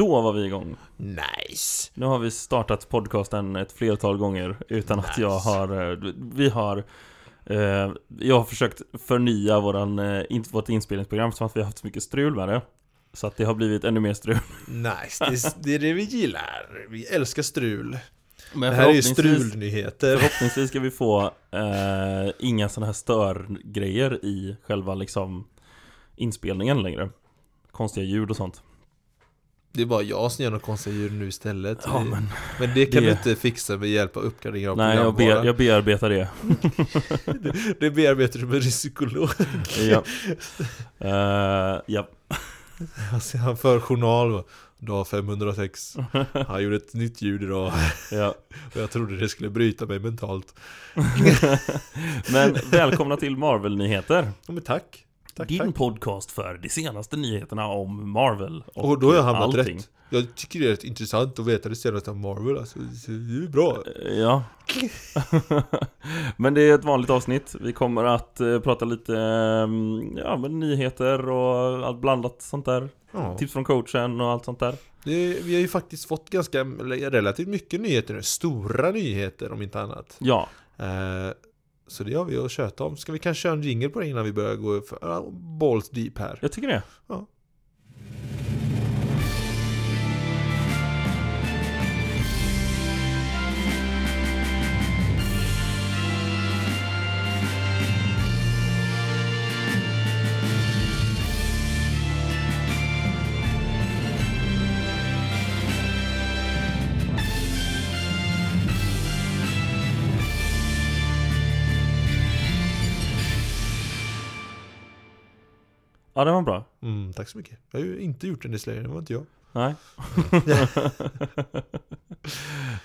Då var vi igång. Nice! Nu har vi startat podcasten ett flertal gånger utan att jag Nice. har... eh, Vi har... Eh, jag har försökt förnya våran, eh, vårt inspelningsprogram som att vi har haft så mycket strul med det. Så att det har blivit ännu mer strul. Nice, det är, det är det vi gillar. Vi älskar strul. Men Det här är ju strulnyheter. Förhoppningsvis ska vi få eh, inga sådana här störgrejer i själva liksom inspelningen längre. Konstiga ljud och sånt. Det är bara jag som gör något konstiga ljud nu istället. Ja, men men det kan det- du inte fixa med hjälp av uppgradering av nej, jag, be, jag bearbetar det. Det bearbetar du med din psykolog. Ja. Eh, ja. Alltså, han för journal. Dag 506. Han gjorde ett nytt ljud idag. ja. Och jag trodde det skulle bryta mig mentalt. Men välkomna till Marvel-nyheter. Ja, men tack. Tack, Din tack. podcast för de senaste nyheterna om Marvel och, Och då har jag hamnat allting. rätt. Jag tycker det är rätt intressant att veta det senaste om Marvel. Alltså, det är bra. Eh, Ja. Men det är ett vanligt avsnitt. Vi kommer att eh, prata lite eh, ja, men nyheter och allt blandat sånt där. Ja. Tips från coachen och allt sånt där. Det, vi har ju faktiskt fått ganska, relativt mycket nyheter nu. Stora nyheter om inte annat. Ja, Eh, så det har vi att köta om. Ska vi kanske köra en jingle på det innan vi börjar gå för, balls deep här? jag tycker det. Ja. Ja, det var bra. Mm, tack så mycket. Jag har ju inte gjort en display, det var inte jag. Nej.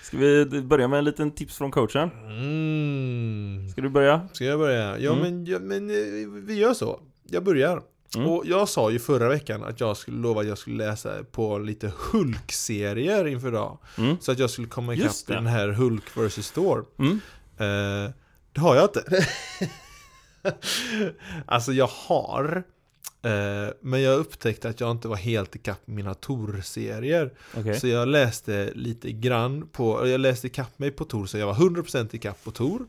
Ska vi börja med en liten tips från coachen? Mm. Ska du börja? Ska jag börja? Ja, Mm. men, ja, men eh, vi gör så. Jag börjar. Mm. Och jag sa ju förra veckan att jag skulle lova att jag skulle läsa på lite Hulk-serier inför idag. Mm. Så att jag skulle komma ikapp i den här Hulk vs. Thor. Mm. Eh, det har jag inte. alltså jag har. Eh, men jag upptäckte att jag inte var helt ikapp med mina Tor-serier. Okej. Så jag läste lite grann på, jag läste ikapp mig på Tor så jag var 100% ikapp på Tor.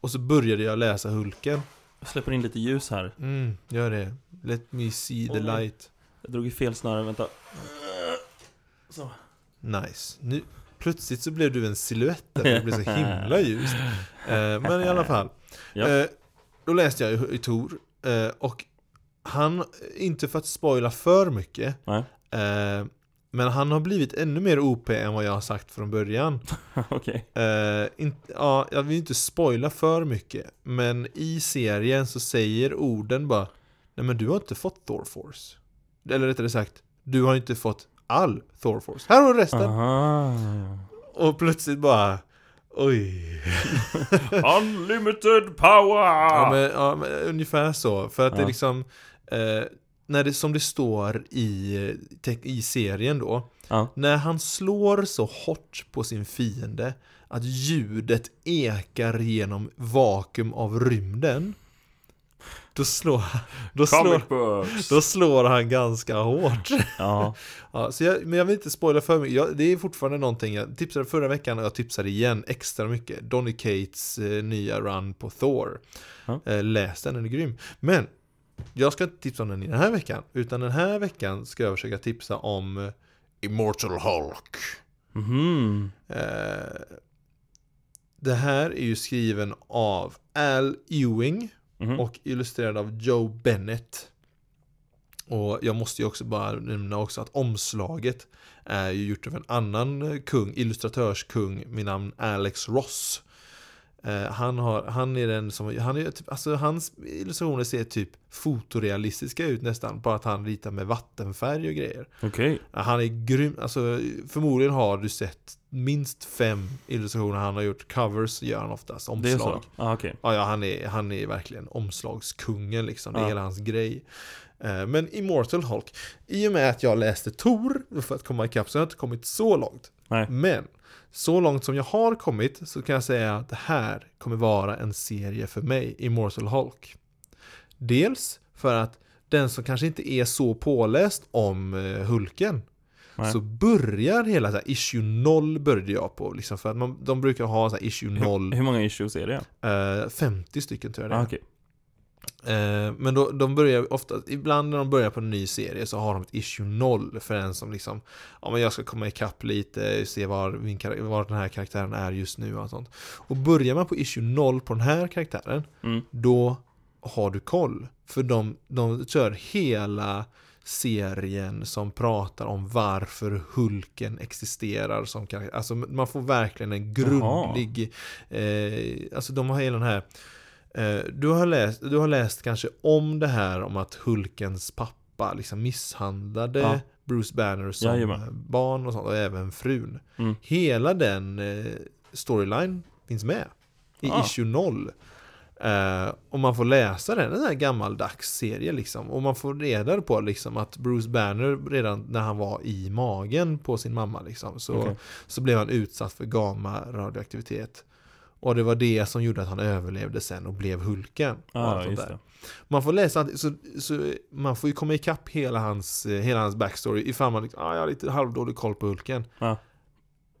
Och så började jag läsa Hulken. Jag släpper in lite ljus här. Mm, gör det. Let me see the Oj. light. Jag drog i fel snöre, vänta. Så. Nice. Nu, plötsligt så blev du en silhuett där, för det blev så himla ljust. Eh, men i alla fall. Ja. Eh, då läste jag i, i Tor. Och han, inte för att spoila för mycket. Eh, men han har blivit ännu mer OP än vad jag har sagt från början. Okej. Eh, in, ja, jag vill inte spoila för mycket. Men i serien så säger orden bara Nej men du har inte fått Thor Force. Eller rättare sagt, du har inte fått all Thor Force. Här har du resten. Aha. Och plötsligt bara Oj. Unlimited power! Ja, men, ja, men ungefär så. För att det Ja. liksom eh, när det, Som det står i, i serien då Ja. När han slår så hårt på sin fiende Att ljudet ekar genom vakuum av rymden Då slår, då slår, då slår han ganska hårt. Ja, ja, så jag, Men jag vill inte spoila för mycket. Jag, Det är fortfarande någonting Jag tipsade förra veckan och jag tipsade igen extra mycket. Donny Cates eh, nya run på Thor. Ja. eh, Läs den, den är grym. Men Jag ska inte tipsa om den i den här veckan Utan den här veckan ska jag försöka tipsa om eh, Immortal Hulk. Eh, Det här är ju skriven av Al Ewing Mhm. och illustrerad av Joe Bennett. Och jag måste ju också bara nämna också att omslaget är ju gjort av en annan eh, kung, illustratörskung med namn Alex Ross. Eh, han, har, han är den som, han är typ, alltså hans illustrationer ser typ fotorealistiska ut nästan, bara att han ritar med vattenfärg och grejer. Okej. Ja, Han är grym, alltså förmodligen har du sett minst fem illustrationer han har gjort. Covers gör han oftast, Det är omslag. så? Ja, okej. Ja, ja han, är, han är verkligen omslagskungen liksom, det är Ja. hela hans grej. Eh, Men Immortal Hulk, i och med att jag läste Tor för att komma ikapp så har jag inte kommit så långt. Nej. Men, så långt som jag har kommit så kan jag säga att det här kommer vara en serie för mig, Immortal Hulk. Dels för att den som kanske inte är så påläst om eh, Hulken Nej. Så börjar hela så här, issue 0 började jag på liksom, för att man, de brukar ha så här, issue 0 Hur många issues är det? eh, 50 stycken tror jag det är. Ah, okej. Eh, men då, de börjar ofta, ibland när de börjar på en ny serie så har de ett issue 0 för en som liksom Ja men jag ska komma ikapp lite, se var, min, var den här karaktären är just nu och sånt. Och börjar man på issue 0 på den här karaktären Mm. Då har du koll. För de, de kör hela serien som pratar om varför Hulken existerar som karaktär. Alltså man får verkligen en grundlig eh, Alltså de har hela den här Du har, läst, du har läst kanske om det här om att Hulkens pappa liksom misshandlade Ja. Bruce Banner som Jajamän. barn och sånt och även frun. Mm. Hela den eh, storyline finns med i Ah. issue 0. Eh, och man får läsa den, en sån här gammaldags serie liksom. Och man får reda på liksom att Bruce Banner redan när han var i magen på sin mamma liksom, så, Okej. så blev han utsatt för gamma-radioaktivitet. Och det var det som gjorde att han överlevde sen och blev Hulken. och allt Ah, där. det. Man får läsa, så, så man får ju komma ikapp hela hans, eh, hela hans backstory ifall man liksom, ah, jag har lite halvdålig koll på Hulken. Ja.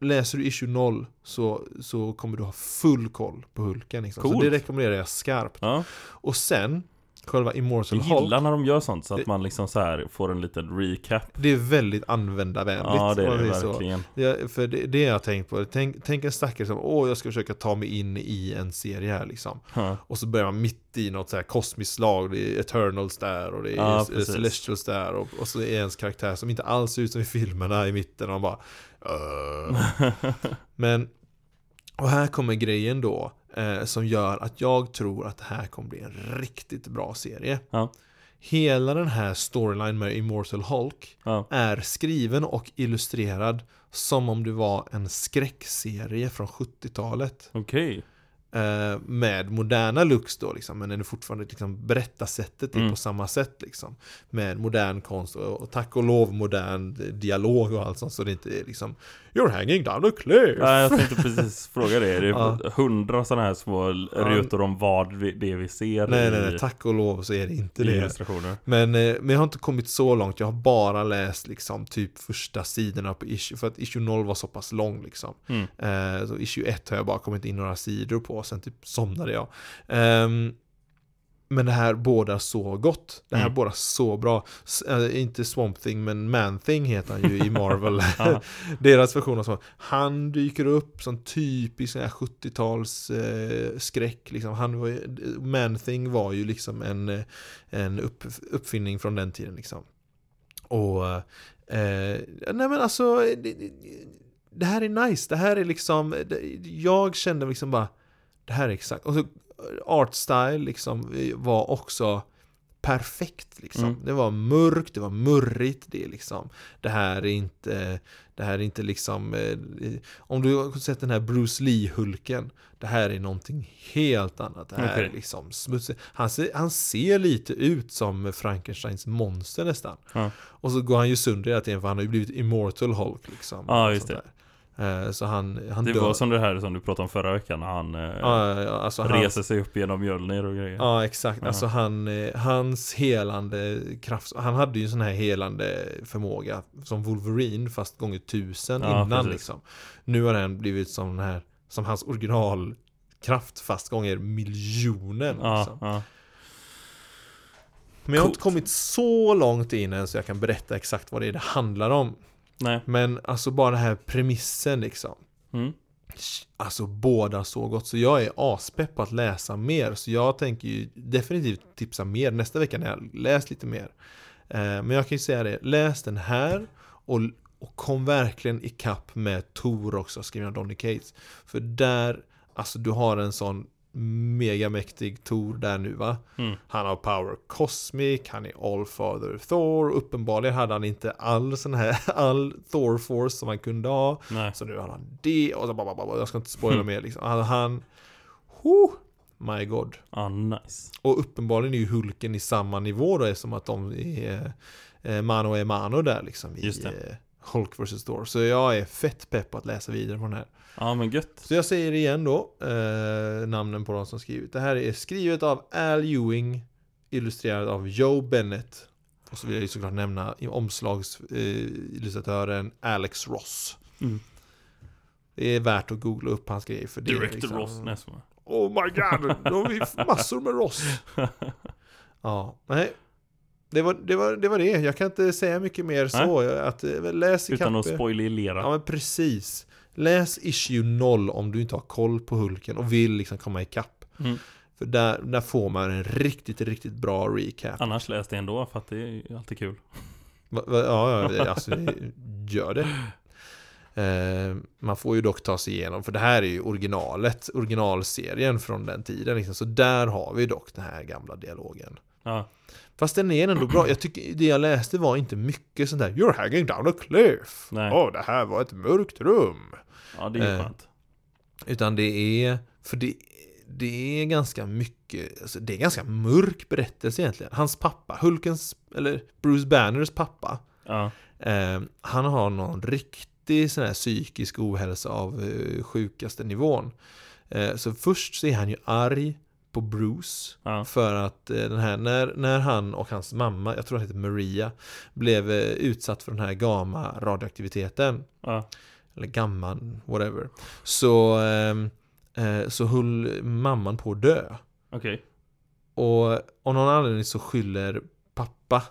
Läser du issue 0 så, så kommer du ha full koll på Hulken. Liksom. Så Coolt. det rekommenderar jag skarpt. Ja. Och sen, själva Immortal Jag Hulk, gillar när de gör sånt så att Det- man liksom så här får en liten recap. det är väldigt användarvänligt. Ja, det är det verkligen. Ja, för det, det har jag tänkt på. Tänk, tänk en stackare som, åh jag ska försöka ta mig in i en serie här liksom. Ja. Och så börjar man mitt i något så här kosmiskt slag, det är Eternals där och det är Ja. Celestials där och, och så är ens karaktär som inte alls ser ut som i filmerna i mitten och man bara "Öh." Men, och här kommer grejen då eh, som gör att jag tror att det här kommer bli en riktigt bra serie. Ja. Hela den här storyline med Immortal Hulk Ja. är skriven och illustrerad som om det var en skräckserie från 70-talet. Okej. Eh, med moderna looks då liksom, men den är fortfarande liksom berättarsättet är Mm. på samma sätt liksom. Med modern konst och, och tack och lov modern dialog och allt sånt så det inte är liksom You're hanging down a cliff! Ja, jag tänkte precis fråga det. Det är Ja. hundra sådana här små rutor om vad vi, det vi ser nej i, nej nej, tack och lov så är det inte det. illustrationer. Men, eh, men jag har inte kommit så långt, jag har bara läst liksom typ första sidorna på issue, för att issue 0 var så pass lång liksom. Mm. Eh, så issue 1 har jag bara kommit in några sidor på, sen typ somnade jag. Ehm, men det här båda så gott. Det här Mm. båda så bra. Eh, inte Swamp Thing, men Man Thing heter han ju i Marvel. Deras version av så. Han dyker upp som typisk sån här 70-tals eh, skräck. Liksom. Han var, Man Thing var ju liksom en, eh, en upp, uppfinning från den tiden. Liksom. Och eh, nej men alltså det, det- det här är nice. Det här är liksom, det- jag kände liksom bara det här är exakt. Och så art style liksom var också perfekt liksom. Mm. Det var mörkt, det var murrigt, det liksom Det här är inte Det här är inte liksom eh, Om du har sett den här Bruce Lee-Hulken Det här är någonting helt annat. Det här Okej. är liksom smutsigt. Han ser, han ser lite ut som Frankensteins monster nästan. Ja. Och så går han ju sönder hela tiden för han har ju blivit Immortal Hulk liksom. Ja, just sånt där. Eh, Så han, han Det dör. var som det här som du pratade om förra veckan när han, eh, Ja, alltså han, reser sig upp genom Mjölnir och grejer. Ja, exakt. Ja. Alltså han, eh, hans helande kraft, han hade ju en sån här helande förmåga som Wolverine fast gånger tusen Ja, innan precis. liksom. Nu har den blivit som den här, som hans originalkraft fast gånger miljonen. Ja, Liksom. ja. Men jag har inte kommit så långt in än så jag kan berätta exakt vad det är det handlar om. Nej. Men alltså bara den här premissen liksom. Mm. Alltså båda så gott, så jag är aspepp på att läsa mer. Så jag tänker ju definitivt tipsa mer nästa vecka när jag läst lite mer. Eh, men jag kan ju säga det, läs den här och, och kom verkligen ikapp med Tor också, skriven av Donny Cates. För där, alltså du har en sån megamäktig Tor där nu va. Mm. Han har Power Cosmic, han är Allfather Thor, uppenbarligen hade han inte all sån här, all Thor Force som han kunde ha. Nej. Så nu har han det och så bara, bara, bara, jag ska inte spoila Mm. mer liksom. Han, han oh, my god. Ja, nice. Och uppenbarligen är ju Hulken i samma nivå då eftersom att de är eh, mano e mano där liksom i Just det. Eh, Hulk vs Thor. Så jag är fett pepp på att läsa vidare på den här. Ja, men gött. Så jag säger igen då, eh, namnen på de som skrivit. Det här är skrivet av Al Ewing, illustrerad av Joe Bennett Och så vill jag ju såklart nämna omslagsillustratören Alex Ross. Mm. Det är värt att googla upp hans grejer för det Director liksom, Ross nästan. Oh my god, då har vi massor med Ross. Ja, nej. Det var, det, var, det var det, jag kan inte säga mycket mer så. Att, eh, läs i Utan att spoilera. Ja men precis. Läs issue 0 om du inte har koll på Hulken och vill liksom komma ikapp. Mm. För där, där får man en riktigt, riktigt bra recap. Annars läs det ändå för att det är alltid kul. Va, va, ja, ja, alltså gör det. Eh, man får ju dock ta sig igenom, för det här är ju originalet, originalserien från den tiden. Liksom. Så där har vi dock den här gamla dialogen. Ja, Fast den är ändå bra. Jag tycker det jag läste var inte mycket sånt där You're hanging down a cliff. Åh, Nej. det här var ett mörkt rum. ja det är Eh, skönt. Utan det är, för det, det är ganska mycket, alltså det är ganska mörk berättelse egentligen. Hans pappa, Hulkens, eller Bruce Banners pappa, Ja, eh, han har någon riktig sån här psykisk ohälsa av eh, sjukaste nivån. Eh, så först så är han ju arg på Bruce ja, för att eh, den här, när, när han och hans mamma, jag tror han heter Maria, blev eh, utsatt för den här gamma-radioaktiviteten ja. eller gamman, whatever. Så, ehm, eh, så höll mamman på att dö. Okej. Och av någon anledning så skyller pappa,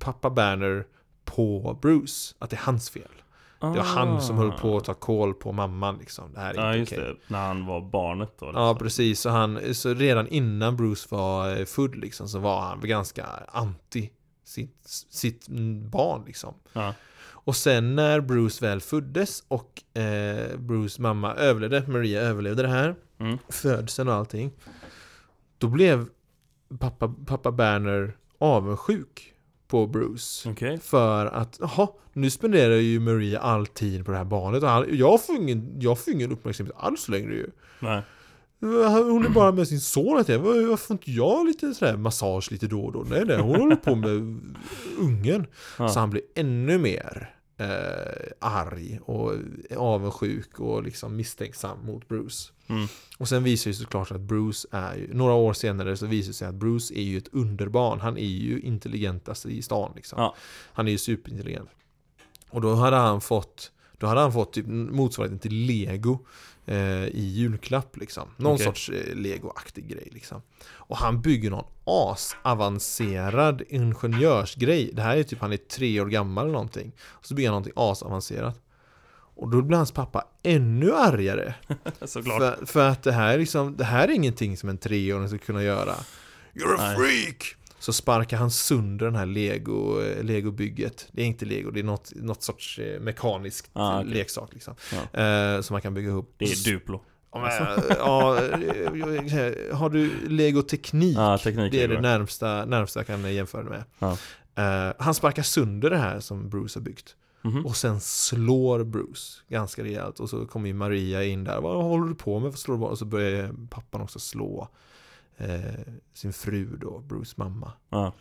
pappa Banner på Bruce, att det är hans fel. Det var han som höll på att ta koll på mamman liksom. Det här är Ah. Ja, inte okej. det. När han var barnet då. Ja, liksom. precis. Så, han, så redan innan Bruce var eh, född liksom, så var han ganska anti sitt, sitt barn liksom. Ja. Och sen när Bruce väl föddes och eh, Bruce mamma överlevde, Maria överlevde det här, Mm. födseln och allting. Då blev pappa, pappa Banner avundsjuk på Bruce. Okej. För att, jaha, nu spenderar ju Maria all tid på det här barnet och han, jag, får ingen, jag får ingen uppmärksamhet alls längre ju. Nej. Hon är bara med sin son. Var- Varför får inte jag lite sådär massage lite då och då? Nej, nej, hon håller på med ungen. Ja. Så han blir ännu mer eh, arg och avundsjuk och liksom misstänksam mot Bruce. Mm. Och sen visar det sig såklart att Bruce är ju, några år senare så visar det sig att Bruce är ju ett underbarn. Han är ju intelligentast i stan liksom. Ja. Han är ju superintelligent. Och då hade han fått, då hade han fått typ motsvarigheten till Lego eh, i julklapp liksom. Någon Okej. sorts eh, Lego-aktig grej liksom. Och han bygger någon asavancerad ingenjörsgrej. Det här är typ, han är tre år gammal eller någonting. Och så bygger han någonting asavancerat. Och då blir hans pappa ännu argare. Såklart. För, för att det här, är liksom, det här är ingenting som en treåring ska kunna göra. You're a Nej. freak! Så sparkar han sönder den här Lego, eh, Lego-bygget. Det är inte Lego, det är något, något sorts eh, mekaniskt Ah, okej. leksak liksom. Ja. Eh, som man kan bygga ihop. Det är Duplo. Ja, eh, har du Lego Teknik? Ja, teknik det är det närmsta, närmsta jag kan jämföra det med. Ja. Eh, han sparkar sönder det här som Bruce har byggt. Mhm. Och sen slår Bruce ganska rejält och så kommer ju Maria in där. Vad håller du på med? För slår du bara? Och så börjar pappan också slå eh, sin fru då, Bruce mamma. Ja.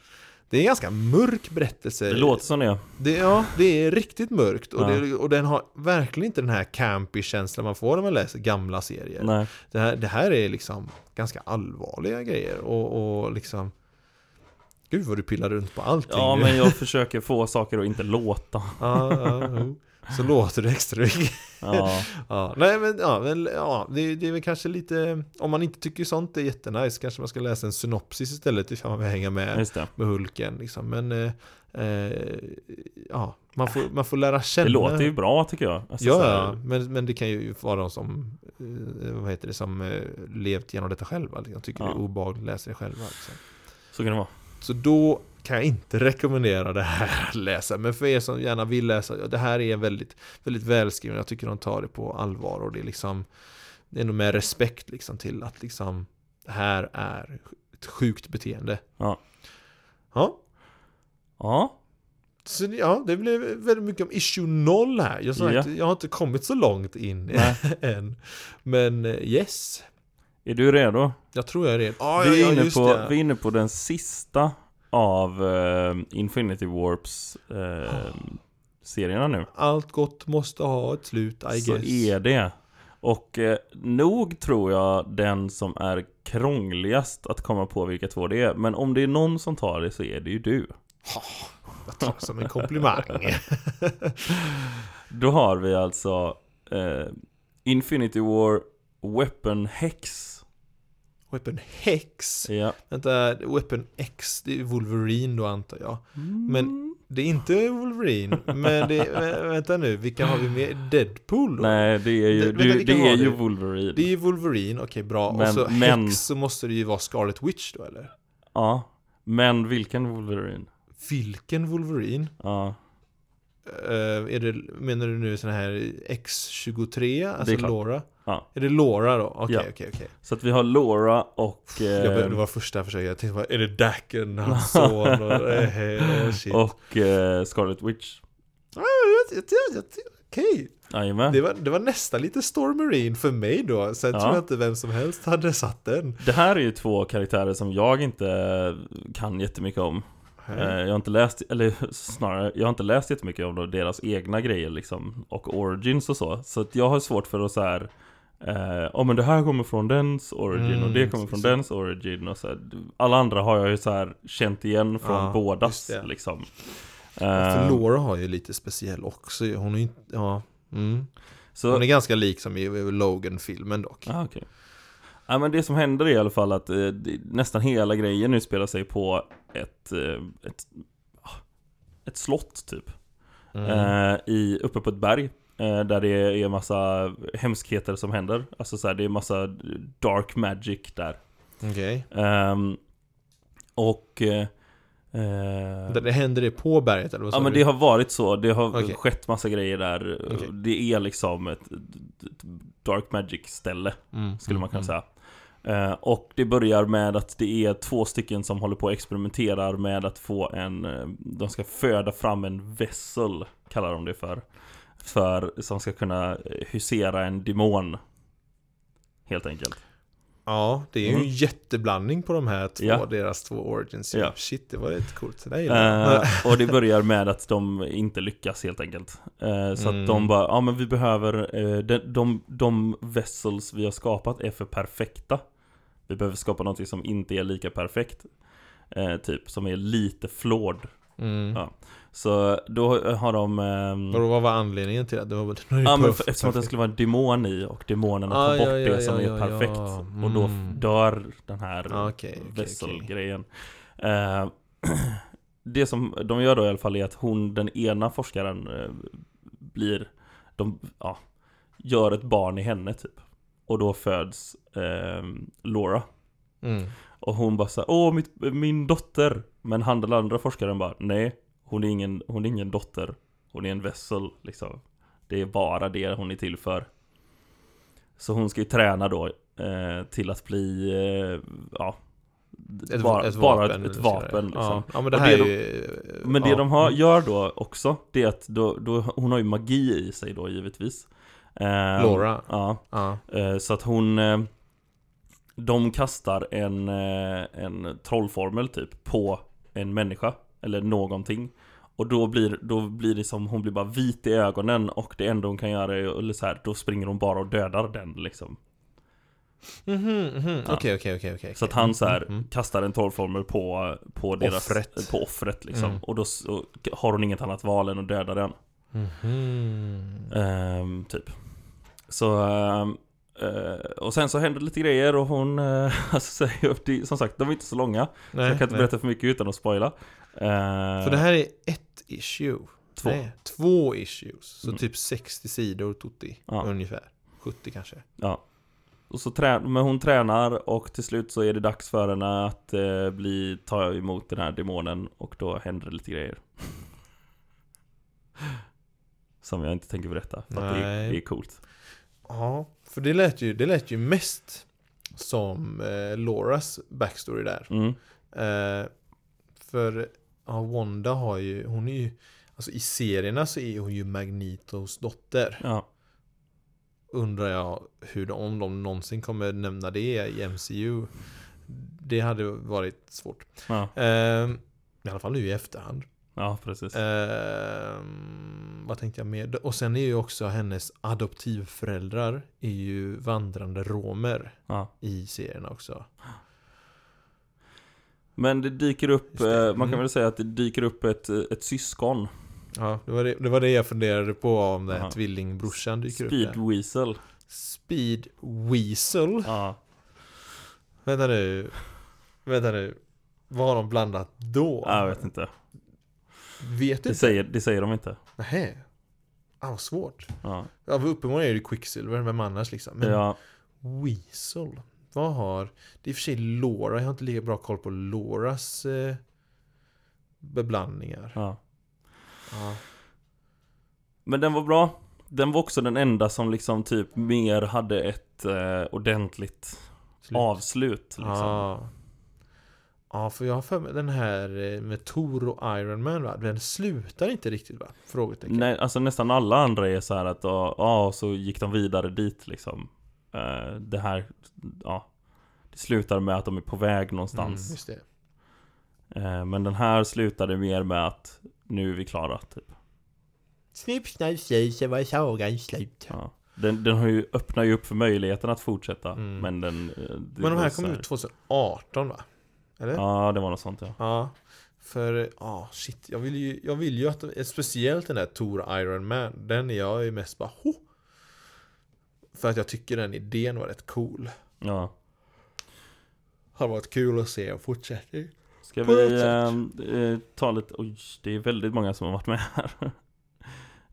Det är en ganska mörk berättelse. Det låter som det. Det, ja, det är riktigt mörkt och, Ja. det, och den har verkligen inte den här campy känslan man får när man läser gamla serier. Nej. Det här, det här är liksom ganska allvarliga grejer och, och liksom Gud vad du pillar runt på allting Ja, men jag försöker få saker att inte låta. ja, ja, jo. Så låter det extra mycket. Ja, Ja, nej men, ja, men ja, det, det är väl kanske lite, om man inte tycker sånt är jättenice, kanske man ska läsa en synopsis istället ifall man vill hänga med, med Hulken liksom. Men, eh, eh, ja, man får, man får lära känna. Det låter ju bra tycker jag. Alltså, så Ja, ja, men, men det kan ju vara de som, eh, vad heter det, som eh, levt genom detta själva. Liksom, tycker Ja. det är obehagligt att läsa det själva. Liksom. Så kan det vara. Så då kan jag inte rekommendera det här att läsa. Men för er som gärna vill läsa, ja, det här är väldigt, väldigt välskrivet. Jag tycker de tar det på allvar och det är liksom Det är nog med respekt liksom till att liksom Det här är ett sjukt beteende. Ja. Ja, Ja, så ja, det blev väldigt mycket om issue 0 här. Jag, sa Ja. jag har inte kommit så långt in än. Men eh, yes, är du redo? jag tror jag är redo. Ja, vi, är ja, inne på, det. vi är inne på den sista av eh, Infinity Warps eh, serierna nu. Allt gott måste ha ett slut, I Så guess. är det. Och eh, nog tror jag den som är krångligast att komma på vilka två det är. Men om det är någon som tar det så är det ju du. Jag tar det som en komplimang. Då har vi alltså eh, Infinity War Weapon Hex. Weapon Hex. Ja. Vänta, Weapon X, det är Wolverine då antar jag. Men det är inte Wolverine, men det är, vänta nu, vilka har vi med? Deadpool då? Nej, det är ju, Det- vänta, det, är ju? Wolverine. Det är ju Wolverine, okej bra. Men- och så men- Hex så måste det ju vara Scarlet Witch då eller? Ja. Men vilken Wolverine? Vilken Wolverine? Ja. Eh, är det, menar du nu sån här X23? Alltså. Laura? Ja. Är det Laura då? Okej, Ja. okej, okej. Så att vi har Laura och... Jag Eh, började- Det var första försöket, jag tänkte bara, är det Dacken, hans son? Och, eh, eh, shit. och eh, Scarlet Witch. Ah, jag- jag- jag- jag- Okej, Jajamän. det, var, det var nästan lite Storm Marine för mig då. Sen Ja. tror jag inte vem som helst hade satt den. Det här är ju två karaktärer som jag inte kan jättemycket om. Eh, Jag har inte läst, eller snarare, jag har inte läst jättemycket om deras egna grejer liksom Och origins och så Så att jag har svårt för att så här Ja oh, men det här kommer från dens origin Mm, och det kommer från så- dens origin och så här, Alla andra har jag ju så här känt igen från Ja, bådas liksom För Eh, Laura har ju lite speciell också. Hon är ju ja. Mm. Så, Hon är ganska lik som i Logan-filmen dock. ah, okej Ja men det som händer är i alla fall att eh, nästan hela grejen nu spelar sig på ett, eh, ett, ah, ett slott typ Mm. eh, i, uppe på ett berg eh, Där det är massa hemskheter som händer Alltså så här, det är massa dark magic där Okej. Ehm, Och eh, eh, Det, händer det på berget eller vad Ja men det har varit så, det har Okej. skett massa grejer där Okej. Det är liksom ett, ett dark magic ställe Mm, skulle man kunna mm, säga Eh, Och det börjar med att det är två stycken som håller på och experimenterar med att få en eh, De ska föda fram en vessel Kallar de det för För, som ska kunna eh, husera en demon Helt enkelt Ja, det är ju Mm. en jätteblandning på de här två, Ja. deras två origins. Ja. Shit, det var rätt coolt. Det där. Eh, och det börjar med att de inte lyckas helt enkelt Eh, Så Mm. att de bara, ja men vi behöver eh, de, de, de vessels vi har skapat är för perfekta Vi behöver skapa någonting som inte är lika perfekt eh, Typ, som är lite flawed Mm. Ja. Så då har de ehm, Vadå, vad var anledningen till det? det var, det Ja men för, eftersom att det skulle vara en demon i och demonerna Ah, tar bort ja, ja, det som är perfekt ja. Och då Mm. dör den här Ah, okej, okej, vesselgrejen Eh, Det som de gör då i alla fall är att hon, den ena forskaren eh, Blir, de, ja Gör ett barn i henne typ Och då föds eh, Laura Mm. Och hon bara såhär, åh mitt, min dotter Men han den andra forskaren bara, nej Hon är ingen, hon är ingen dotter Hon är en vessel liksom Det är bara det hon är till för Så hon ska ju träna då eh, Till att bli, eh, ja Ett, bara, ett bara vapen. ett, ett vapen liksom. Ja, ja men det här det är ju... Men det ja. de har, gör då också Det är att då, då, hon har ju magi i sig då givetvis Laura. Ja Ja. Eh, Så att hon eh, De kastar en, eh, en trollformel typ på en människa Eller någonting Och då blir, då blir det som, hon blir bara vit i ögonen och det enda hon kan göra är, eller så här, då springer hon bara och dödar den liksom Mhm, mhm. Okej, okej, okej. Så att han så här Mm, mm. kastar en trollformel på, på deras Offret. På offret liksom Mm. Och då så har hon inget annat val än att döda den Mhm. Ehm, typ. Så, eh, och sen så händer lite grejer och hon, alltså, säger- det, som sagt, de är inte så långa. så Nej, jag kan inte nej. berätta för mycket utan att spoila. Eh, För det här är ett issue. Två. Nej, två issues. Så Mm. typ 60 sidor tutti. Ja. Ungefär. 70 kanske. Ja. Och så trä, men hon tränar och till slut så är det dags för henne att eh, bli, ta emot den här demonen och då händer det lite grejer. Som jag inte tänker berätta, för att det, är- det är coolt. Ja, för det lät ju, det lät ju mest som eh, Lauras backstory där. Mm. Eh, för ja, Wanda har ju, hon är ju, alltså i serierna så är hon ju Magnetos dotter. Ja. Undrar jag hur de, om de någonsin kommer nämna det i MCU. Det hade varit svårt. Ja, Eh, I alla fall nu i efterhand. Ja precis. Eh, vad tänkte jag med? Och sen är ju också hennes adoptivföräldrar är ju vandrande romer Ja. i serierna också. Men det dyker upp, det. eh, man kan Mm. väl säga att det dyker upp ett, ett syskon Ja, det var det, det var det jag funderade på om det Aha. tvillingbrorsan dyker upp Speed. Weasel Speed Weasel. Ja, Vänta nu. Vänta nu. Vad har de blandat då? jag vet inte Vet du det säger, det säger de inte Nähä. Ah, vad svårt. Ja, Ja, uppenbarligen är det Quicksilver, vem annars liksom? Men ja Weasel. Vad har... Det är i och för sig Laura, jag har inte lika bra koll på Lauras eh, beblandningar. ja Ja. Men den var bra Den var också den enda som liksom typ mer hade ett eh, ordentligt Slut. avslut liksom. Ja. Ja, för jag har för mig den här eh, med Thor och Iron Man va? Den slutar inte riktigt va? Frågetecken. Nej, alltså nästan alla andra är så här att ja, så gick de vidare dit liksom Eh, Det här, ja Det slutar med att de är på väg Mm, någonstans just det. Eh, Men den här slutade mer med att Nu är vi klara typ Snipp, snapp, tjej, så var sagan slut. ja. den, den har ju, öppnar ju upp för möjligheten att fortsätta Mm. Men den Men de här kom ut 2018 va? Eller? Ja, det var något sånt ja Ja. För, ja shit, jag vill ju, jag vill ju att, speciellt den där Thor Iron Man, den är jag ju mest bara ho! För att jag tycker den idén var rätt cool. Ja Har varit kul att se och fortsättning. Ska På vi sätt. eh, ta lite, oj det är väldigt många som har varit med här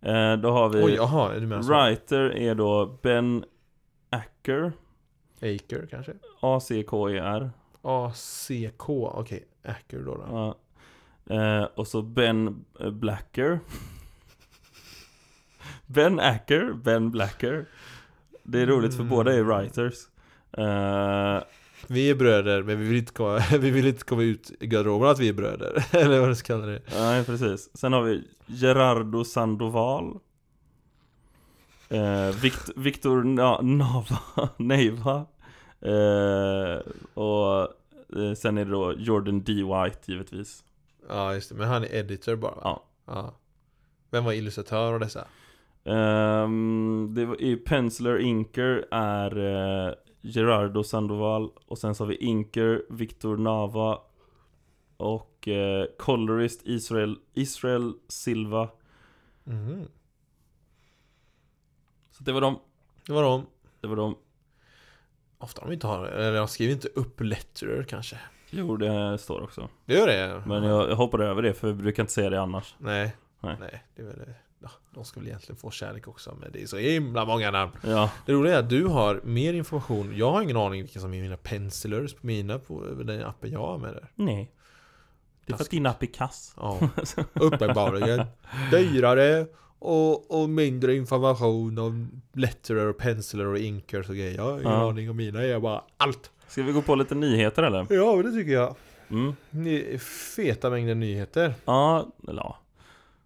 eh, Då har vi Oj, jaha, är du med så? Writer är då Ben Acker Aker kanske? A-C-K-E-R ACK, okej, Aker då. då. ja. eh, Och så Ben eh, Blacker Ben Acker, Ben Blacker Det är roligt för Mm. båda är writers eh, Vi är bröder, men vi vill inte komma, vi vill inte komma ut i garderoben att vi är bröder. Eller vad du ska kalla det. Nej precis Sen har vi Gerardo Sandoval eh, Vict Victor Na Nava Neiva Och eh, sen är det då Jordan D. White givetvis Ja, just det. Men han är editor bara. Ja. ja. Vem var illustratör av dessa? Ehm, det var, i Penciler Inker är eh, Gerardo Sandoval Och sen så har vi Inker Victor Nava Och eh, Colorist Israel, Israel Silva Mhm. Så det var de Det var de. Det var de Ofta de inte har, eller de skriver inte upp letterer kanske. Jo, det står också Det gör det? Men jag, jag hoppar över det för vi brukar inte säga det annars Nej. Nej. Nej. det är väl det. Ja, de ska väl egentligen få kärlek också, men det är så himla många namn. Ja, Det roliga är att du har mer information. Jag har ingen aning vilka som är mina pencilers på mina, på den appen jag använder. nej Det är för att din app är kass Ja, uppenbarligen. Dyrare och, och mindre information om letterer och penciler och inkers och grejer. Jag har ingen Ja. aning om mina, jag bara allt. Ska vi gå på lite nyheter eller? Ja, det tycker jag. Mm. Feta mängder nyheter. Ja, eller ja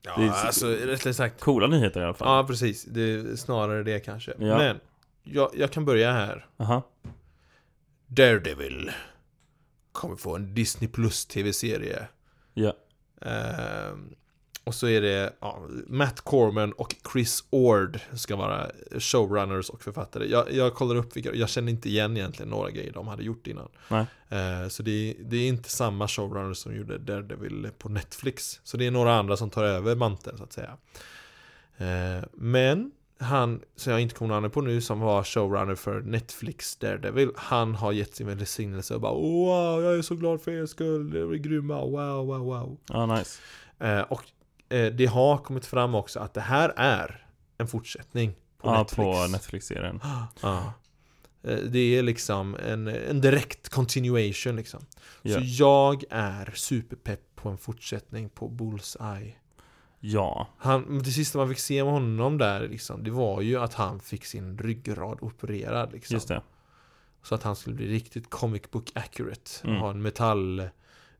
Ja, Det är- alltså rättare sagt. Coola nyheter i alla fall Ja, precis. Det är snarare det kanske. Ja. Men, jag, jag kan börja här. Aha. Daredevil kommer få en Disney Plus tv-serie. Ja, Ehm, och så är det ja, Matt Corman och Chris Ord ska vara showrunners och författare. Jag, jag kollar upp vilka, jag känner inte igen egentligen några grejer de hade gjort innan. Ehm, så det, är- det är inte samma showrunners som gjorde Daredevil på Netflix. Så det är några andra som tar över manteln så att säga. Ehm, men han, som jag inte kommer namnet på nu, som var showrunner för Netflix Daredevil, han har gett sin välsignelse och bara Wow, jag är så glad för er skull, det är grymma, wow, wow, wow. ja nice Eh, och eh, det har kommit fram också att det här är en fortsättning på Ja, Netflix. på Netflix-serien Ja. Eh, Det är liksom en, en direkt continuation liksom. Ja. Så jag är superpepp på en fortsättning på Bullseye. Ja, Han, det sista man fick se med honom där liksom, det var ju att han fick sin ryggrad opererad liksom. just det Så att han skulle bli riktigt comic book accurate. Mm. Ha en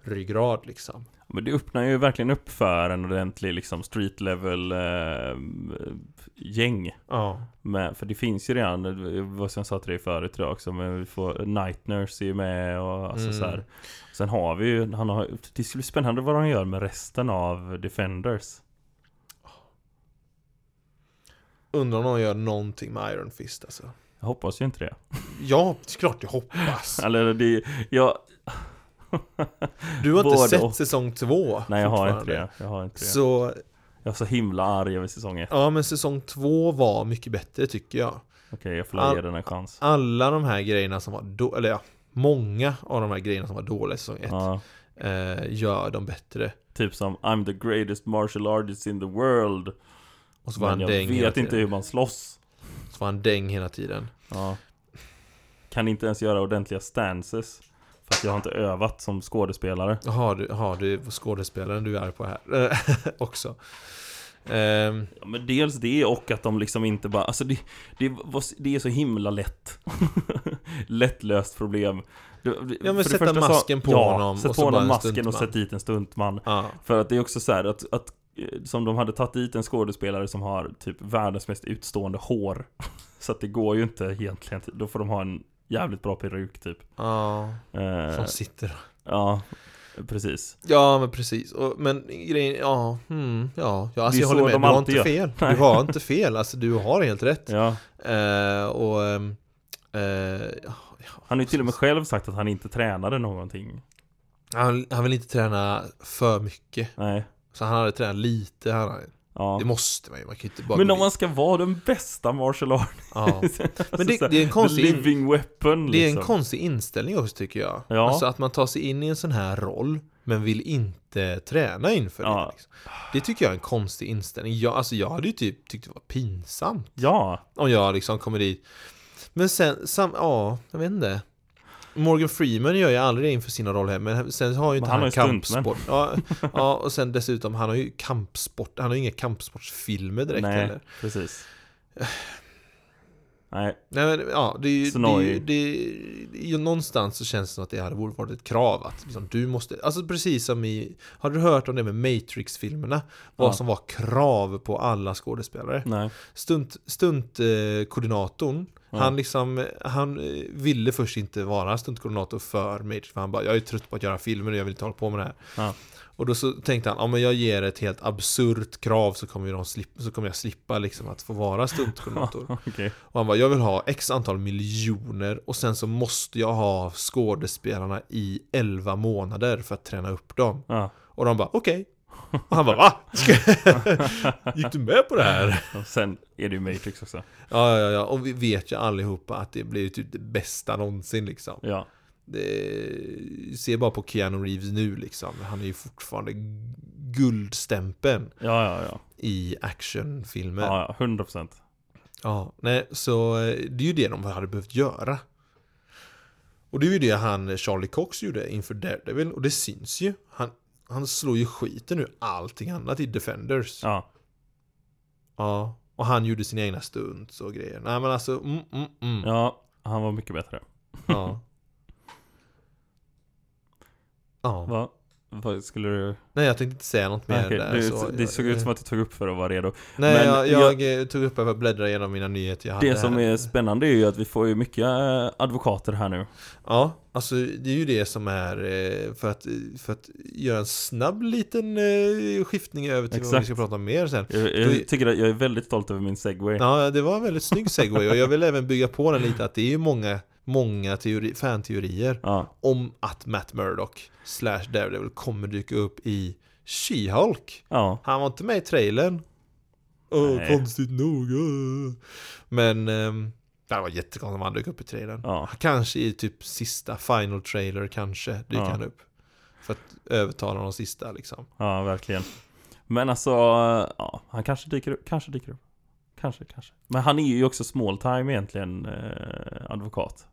metallryggrad liksom. Men det öppnar ju verkligen upp för en ordentlig liksom street level eh, gäng Ja. med, För det finns ju redan, eh, vad som jag sa till dig förut idag också Men vi får Night Nurse är ju med och alltså Mm. så här. Sen har vi ju, han har, det skulle bli spännande vad de gör med resten av Defenders Undrar om de gör någonting med Iron Fist alltså. Jag hoppas ju inte det Ja, klart jag hoppas. Eller det, jag Du har inte sett och. säsong två Nej jag har inte det, jag har inte det. Så, Jag är så himla arg över säsong ett. Ja men säsong två var mycket bättre tycker jag. Okej, jag får All- ge den en chans. Alla de här grejerna som var då, eller ja, många av de här grejerna som var dåliga i säsong ett ja, eh, Gör dem bättre. Typ som I'm the greatest martial artist in the world. Och så var Men han jag vet inte hur man slåss. Så var han däng hela tiden. Ja. Kan inte ens göra ordentliga stances För att jag har inte övat som skådespelare. Jaha, du, jaha, det är skådespelaren du är arg på här. Också. Ehm, ja, Men dels det och att de liksom inte bara Alltså det, det, det är så himla lätt. Lättlöst problem. Du- Ja, men sätta masken på ja, honom Sätt på så honom en masken och sätt dit en stuntman. Ja, För att det är också så här att, att eh, Som de hade tagit dit en skådespelare som har typ världens mest utstående hår. Så att det går ju inte egentligen Då får de ha en jävligt bra peruk typ. Ja, Eh, som sitter Ja, precis. Ja men precis, och, men grejen, ja, hmm, ja, ja alltså jag håller med, du har inte gör. fel. Nej. Du har inte fel, alltså du har helt rätt. Ja, eh, Och, ehm, eh, ja, han har ju till och med själv sagt att han inte tränade någonting. Han, han vill inte träna för mycket. Nej, Så han hade tränat lite, han, ja det måste man ju, man kan ju inte bara Men om man ska vara den bästa martial art ja. Men det, det är en konstig living weapon Det är en liksom. konstig inställning också tycker jag Ja. Alltså att man tar sig in i en sån här roll Men vill inte träna inför Ja. det liksom. Det tycker jag är en konstig inställning jag, Alltså jag hade ju typ tyckt det var pinsamt Ja, Om jag liksom kommer dit Men sen, sam, ja, jag vet inte Morgan Freeman gör ju aldrig det inför sina roller men sen har ju inte han, han kampsport. Ja, ja, och sen dessutom, han har ju kampsport Han har ju inga kampsportsfilmer direkt nej, heller. precis. Nej, Nej men ja, det är ju, det det ju någonstans så känns det som att det hade varit ett krav att liksom, du måste, alltså precis som i, har du hört om det med Matrix-filmerna? Vad Ja. som var krav på alla skådespelare? nej. Stunt, stuntkoordinatorn, Ja. han liksom, han eh, ville först inte vara stuntkoordinator för Matrix, för han bara, jag är trött på att göra filmer och jag vill inte hålla på med det här. Ja. Och då så tänkte han, ja men jag ger ett helt absurt krav så kommer, de slippa, så kommer jag slippa liksom att få vara stuntkoordinator. Okej, Och han bara, jag vill ha x antal miljoner och sen så måste jag ha skådespelarna i 11 månader för att träna upp dem. ja Och de bara, okej. Och han bara, va? Gick du med på det här? Och sen är det ju Matrix också Ja, ja, ja. Och vi vet ju allihopa att det blir typ det bästa någonsin liksom. Ja, Det, se bara på Keanu Reeves nu liksom. Han är ju fortfarande guldstämpeln ja, ja, ja i actionfilmer. Ja, ja, 100% Ja, nej, så eh, det är ju det de hade behövt göra. Och det är ju det han, Charlie Cox, gjorde inför Daredevil, och det syns ju. Han, han slår ju skiten ur allting annat i Defenders. Ja. Ja, Och han gjorde sina egna stunts och grejer. Nej men alltså, mm, mm, mm. Ja. ja, han var mycket bättre ja. Va? Vad skulle du? Nej jag tänkte inte säga något mer okej, där. det, så, det såg ut som att du tog upp för att vara redo Nej, men jag, jag- jag, eh, tog upp för att bläddra igenom mina nyheter jag hade Det som här. är spännande är ju att vi får ju mycket eh, advokater här nu Ja, alltså det är ju det som är eh, för att, för att göra en snabb liten eh, skiftning över till vad vi Exakt. ska prata om mer sen. Jag, jag tycker att jag är väldigt stolt över min segway Ja, det var en väldigt snygg segway och jag vill även bygga på den lite att det är ju många, många teori, fanteorier Ja, om att Matt Murdock slash Daredevil kommer dyka upp i She-Hulk. ja, Han var inte med i trailern. Nej. konstigt nog. Men ehm, det var jättekonstigt om han dök upp i trailern. ja, Kanske i typ sista final trailer kanske dyker han upp. För att övertala de sista liksom. ja, verkligen Men alltså, ja, han kanske dyker upp, kanske dyker upp Kanske, kanske Men han är ju också small time egentligen, eh, advokat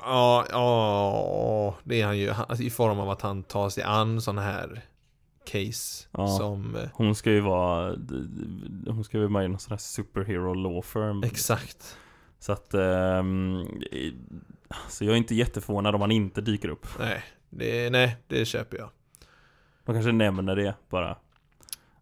Ja, ja, det är han ju. Han- I form av att han tar sig an sådana här case Ja. som... eh, Hon ska ju vara, hon ska ju vara med i någon sån här superhero law firm Exakt. Så att, ehm, så jag är inte jätteförvånad om han inte dyker upp Nej, det, nej, det köper jag. De kanske nämner det bara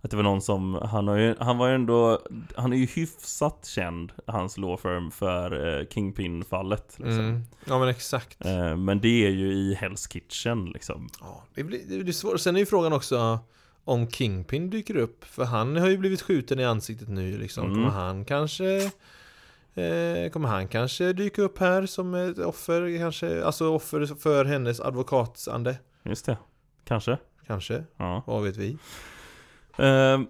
Att det var någon som, han, har ju, han var ju ändå Han är ju hyfsat känd, hans law firm, för eh, Kingpin-fallet liksom. Mm. Ja men exakt. eh, Men det är ju i Hell's Kitchen liksom Ja, det blir, det blir svårt. Sen är ju frågan också om Kingpin dyker upp. För han har ju blivit skjuten i ansiktet nu liksom. Mm. Kommer han kanske Eh, kommer han kanske dyka upp här som ett offer, kanske, alltså offer för hennes advokatsande? Just det. Kanske. Kanske, Ja. vad vet vi? Ehm,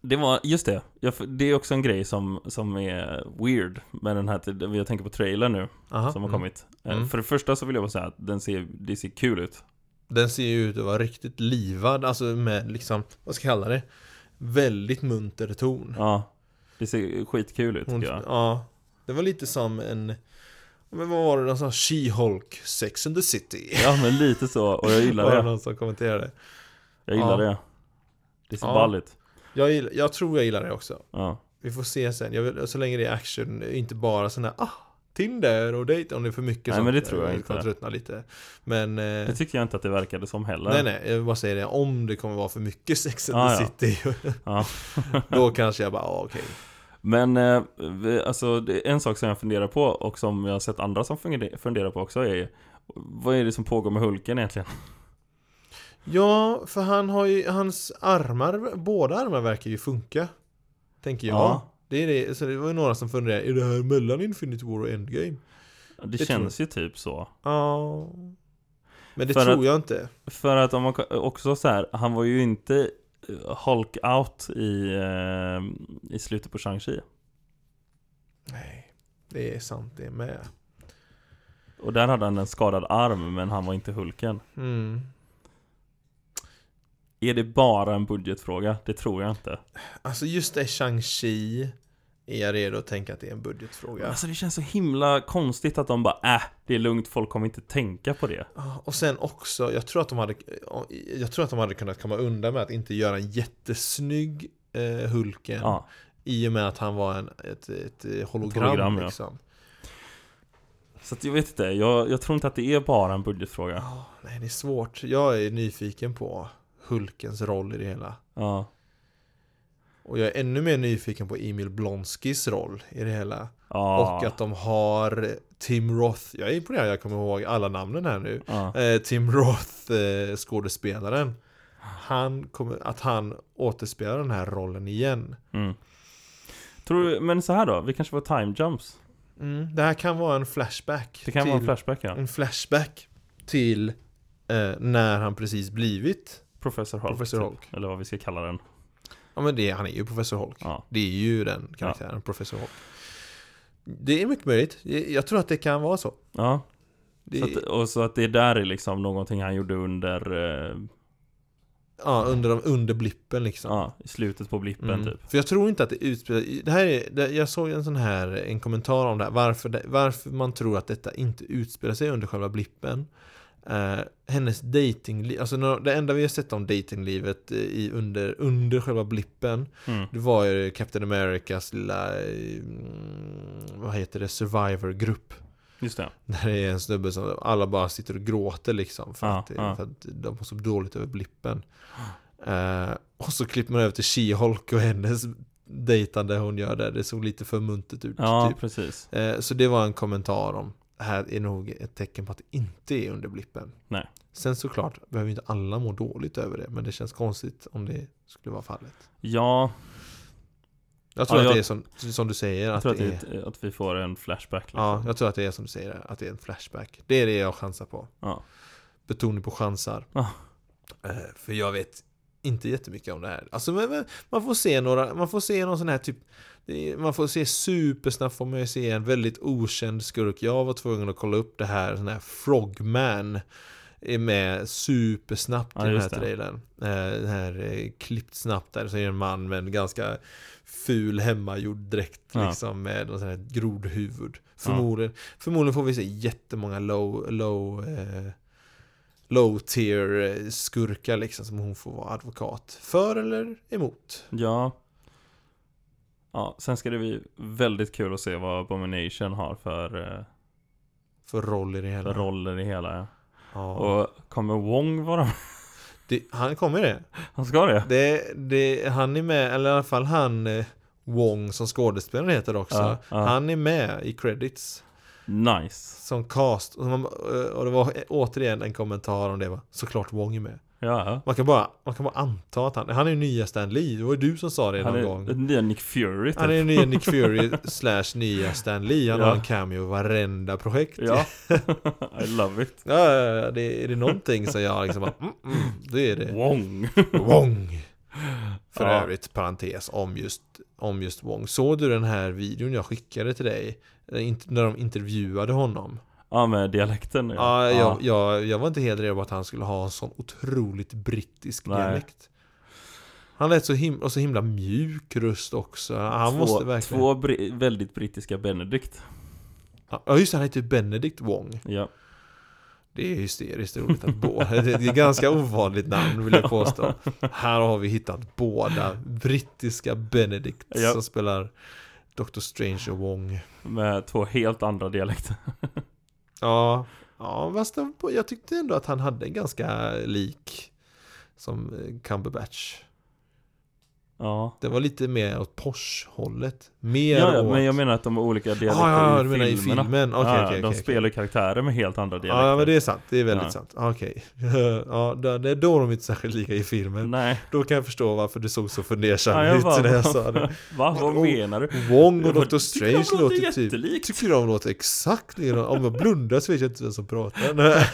det var, just det. Jag, det är också en grej som, som är weird med den här, jag tänker på trailern nu, Aha, som har mm. kommit. Eh, Mm. För det första så vill jag bara säga att den ser, det ser kul ut. Den ser ju ut att vara riktigt livad, alltså med liksom, vad ska jag kalla det? Väldigt munter ton. Ja. Det ser skitkul ut Hon, tycker jag. ja, det var lite som en, men vad var det, någon sån She-Hulk, Sex and the City. Ja men lite så, och jag gillar var det det. någon som kommenterade. Jag gillar Ja. det. Det ser Ja. ball ut. Jag, gillar, jag tror jag gillar det också. Ja. Vi får se sen, jag vill, så länge det är action, inte bara sån här ah, Tinder och dejt om det är för mycket Nej, sånt. men det tror jag inte. kommer tröttna lite. Men, eh, Det tycker jag inte att det verkade som heller. nej nej, jag vill bara säga det, om det kommer vara för mycket Sex and Ah, the ja. City, Ja. då kanske jag bara, ah, okej. Men eh, alltså, är en sak som jag funderar på och som jag har sett andra som funderar på också är Vad är det som pågår med Hulken egentligen? Ja, för han har ju, hans armar, båda armar verkar ju funka. Tänker jag. Ja. Det är det, så det var ju några som funderade, är det här mellan Infinity War och Endgame? Det, Det känns ju typ så. Ja. Men det För tror att- jag inte. För att om man också så här, han var ju inte eh, Hulk out i, eh, i slutet på Shang-Chi. Nej, det är sant det med. Och där hade han en skadad arm men han var inte Hulken. Mm. Är det bara en budgetfråga? Det tror jag inte. Alltså just det Shang-Chi är jag redo att tänka att det är en budgetfråga. Alltså det känns så himla konstigt att de bara äh, det är lugnt, folk kommer inte tänka på det. Ja, Och sen också, jag tror att de hade Jag tror att de hade kunnat komma undan med att inte göra en jättesnygg eh, Hulken Ja, I och med att han var en, ett, ett, eh, hologram, hologram, ja. liksom. så att jag vet inte, jag, jag tror inte att det är bara en budgetfråga. Ja, nej, det är svårt. Jag är nyfiken på Hulkens roll i det hela. Ja, Och jag är ännu mer nyfiken på Emil Blonskis roll i det hela. ja, Och att de har Tim Roth. Jag är imponerad, jag kommer ihåg alla namnen här nu. ja. Eh, Tim Roth, eh, skådespelaren. Han kommer, att han återspelar den här rollen igen. Mm. Tror du, men så här då, vi kanske får time jumps? Mm, det här kan vara en flashback. Det kan till, vara en flashback ja. en flashback till eh, när han precis blivit Professor Hulk. Professor typ. Hulk. Eller vad vi ska kalla den. Ja men det, han är ju Professor Hulk. Ja. Det är ju den karaktären, Professor Hulk. Det är mycket möjligt. Jag jag tror att det kan vara så. Ja, Det, så att, och så att det där är liksom någonting han gjorde under, eh, ja, under, de, under blippen liksom. ja, i slutet på blippen Mm. typ. För jag tror inte att det utspelar det här är, det, Jag såg en sån här En kommentar om det här Varför, det, varför man tror att detta inte utspelar sig under själva blippen eh, Hennes datingliv Alltså det enda vi har sett om datinglivet eh, i, under, under själva blippen Mm. Det var ju Captain Americas lilla mm, Vad heter det? Survivor-grupp Just det. Där det är en snubbe som alla bara sitter och gråter liksom För, Ja, att, ja. för att de har så dåligt över blippen Eh, och så klipper man över till She-Hulk och hennes dejtande hon gör där. Det såg lite för muntet ut. Ja, Typ. precis. Eh, så det var en kommentar om här är nog ett tecken på att det inte är under blippen. Nej. Sen såklart behöver inte alla må dåligt över det. Men det känns konstigt om det skulle vara fallet. Ja, Jag tror Ja, att jag- det är som, som du säger. jag Att tror att, det det är, är, att vi får en flashback liksom. ja, jag tror att det är som du säger. Att det är en flashback. Det är det jag chansar på. Ja. Betoning på chansar. Ja. Eh, för jag vet inte jättemycket om det här. Alltså men, man får se några, man får se någon sån här typ man får se supersnabbt får man ju se en väldigt okänd skurk. Jag var tvungen att kolla upp det här, sån här Frogman är med supersnabbt Ja, i den här det. trailern. Eh, Den här eh, klippt snabbt där, så är det en man med en ganska ful hemmagjord dräkt Ja. liksom med någon sån här grodhuvud. Förmodligen, förmodligen får vi se jättemånga low, low eh, low tier eh, skurkar liksom som hon får vara advokat för eller emot. Ja. Ja, sen ska det bli väldigt kul att se vad Abomination har för, eh, För roll i det hela. för roller i hela. Ja. Ja. Och kommer Wong vara med? Det, han kommer det. Han ska det? det, det. Han är med, eller i alla fall han eh, Wong som skådespelaren heter också. Ja, ja. Han är med i credits. Nice. Som cast. Och, man, och det var återigen en kommentar om det va. Såklart Wong är med. Ja. Man kan bara, man kan bara anta att han, han är ju nya Stan Lee, det var ju du som sa det Han någon är gång. den nya Nick Fury typ. Han är ju nya Nick Fury slash nya Stan Lee, han Ja. har en cameo i varenda projekt. Ja. I love it. Ja, det, är det någonting som jag liksom bara, mm, mm, det är det. Wong. Wong! För Ja. övrigt, parentes, om just, om just Wong. Såg du den här videon jag skickade till dig? Eh, När de intervjuade honom? Ja med dialekten Ja, jag, jag, jag var inte helt redo på att han skulle ha en sån otroligt brittisk Nej. dialekt. Han lät så himla, och så himla mjuk röst också. Han två, måste verkligen... två bri- väldigt brittiska Benedict. Ja just det, han heter ju Benedict Wong. Ja. Det är hysteriskt roligt att båda, det är ett ganska ovanligt namn vill jag påstå. Här har vi hittat båda brittiska Benedict Ja. som spelar Dr. Strange och Wong. Med två helt andra dialekter. Ja, ja fast jag tyckte ändå att han hade en ganska lik som Cumberbatch. Ja. Det var lite mer åt Porsche-hållet. Mer Ja, ja, åt... men jag menar att de har olika dialekter Ah, ja, i menar i filmerna. filmen? Okej, ja, okej, de okej, spelar karaktärer med helt andra dialekter. Ja, men det är sant. Det är väldigt Ja. sant. Okej. ja, då- det är då de inte är särskilt lika i filmen. Nej. Då kan jag förstå varför du såg så fundersam Ja, ut när jag sa det. Va? Vad Oh. menar du? Wong och Dr. Strange låter typ... jättelikt. Tycker de låter exakt likadant. Om jag blundar så vet jag inte vem som pratar.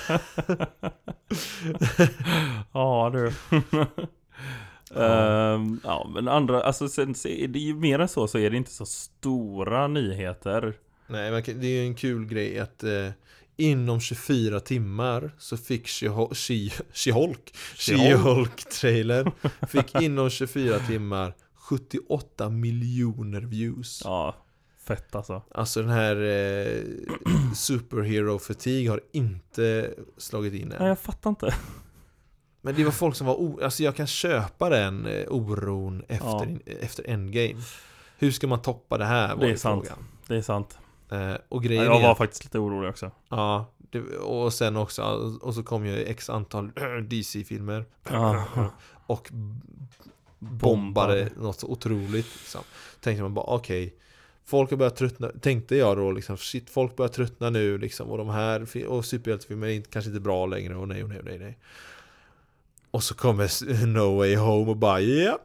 Ja du. Ehm, ja men andra, alltså sen är det ju mer än så så är det inte så stora nyheter. Nej, men det är ju en kul grej att eh, inom 24 timmar så fick She-Hulk, She- She-Hulk, She-Hulk-trailern fick inom 24 timmar 78 miljoner views. Ja, fett alltså. Alltså den här eh, Superhero Fatigue har inte slagit in Nej än. jag fattar inte. Men det var folk som var o- Alltså jag kan köpa den eh, oron efter, efter Endgame. Hur ska man toppa det här? Var Det är sant. frågan. Det är sant. Eh, och Ja, grejen jag är var att- faktiskt lite orolig också. Ja, det, och sen också, och så kom ju x antal DC-filmer Ja. och bombade något så otroligt. Liksom. Tänkte man bara okej, folk har börjat tröttna, tänkte jag då liksom, shit folk börjar tröttna nu liksom och de här, och superhjältefilmer är kanske inte bra längre och nej och nej och nej, nej. Och så kommer No Way Home och bara ja,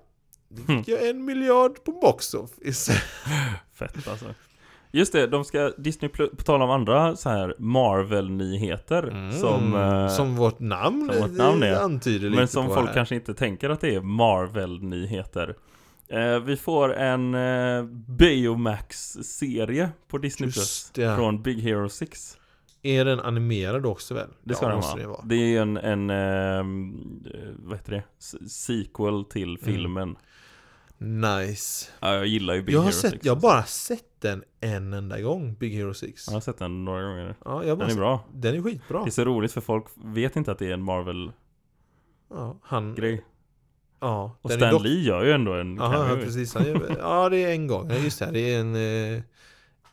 nu fick jag en miljard på box office. Fett alltså. Just det, de ska, Disney på tal om andra så här Marvel-nyheter som, eh, Mm. som vårt namn, som vårt namn är. antyder lite men som folk här. kanske inte tänker att det är Marvel-nyheter. Eh, vi får en eh, Baymax-serie på Disney Plus från Big Hero 6. Är den animerad också väl? Det ska ja, den vara. det vara. Det är en, en ehm, eh, vad heter det? Sequel till Mm. filmen. Nice. Ja, jag gillar ju Big Jag har, Hero sett, 6. jag har bara sett den en enda gång, Big Hero 6. Jag har sett den några gånger. Ja, jag Den är sett- bra. Den är skitbra. Det är så roligt för folk vet inte att det är en Marvel-grej. Ja, han... Ja, Och Stan dock... Lee gör ju ändå en Aha, ja, precis. Han gör... Ja, det är en gång. Ja, just det. Det är en eh,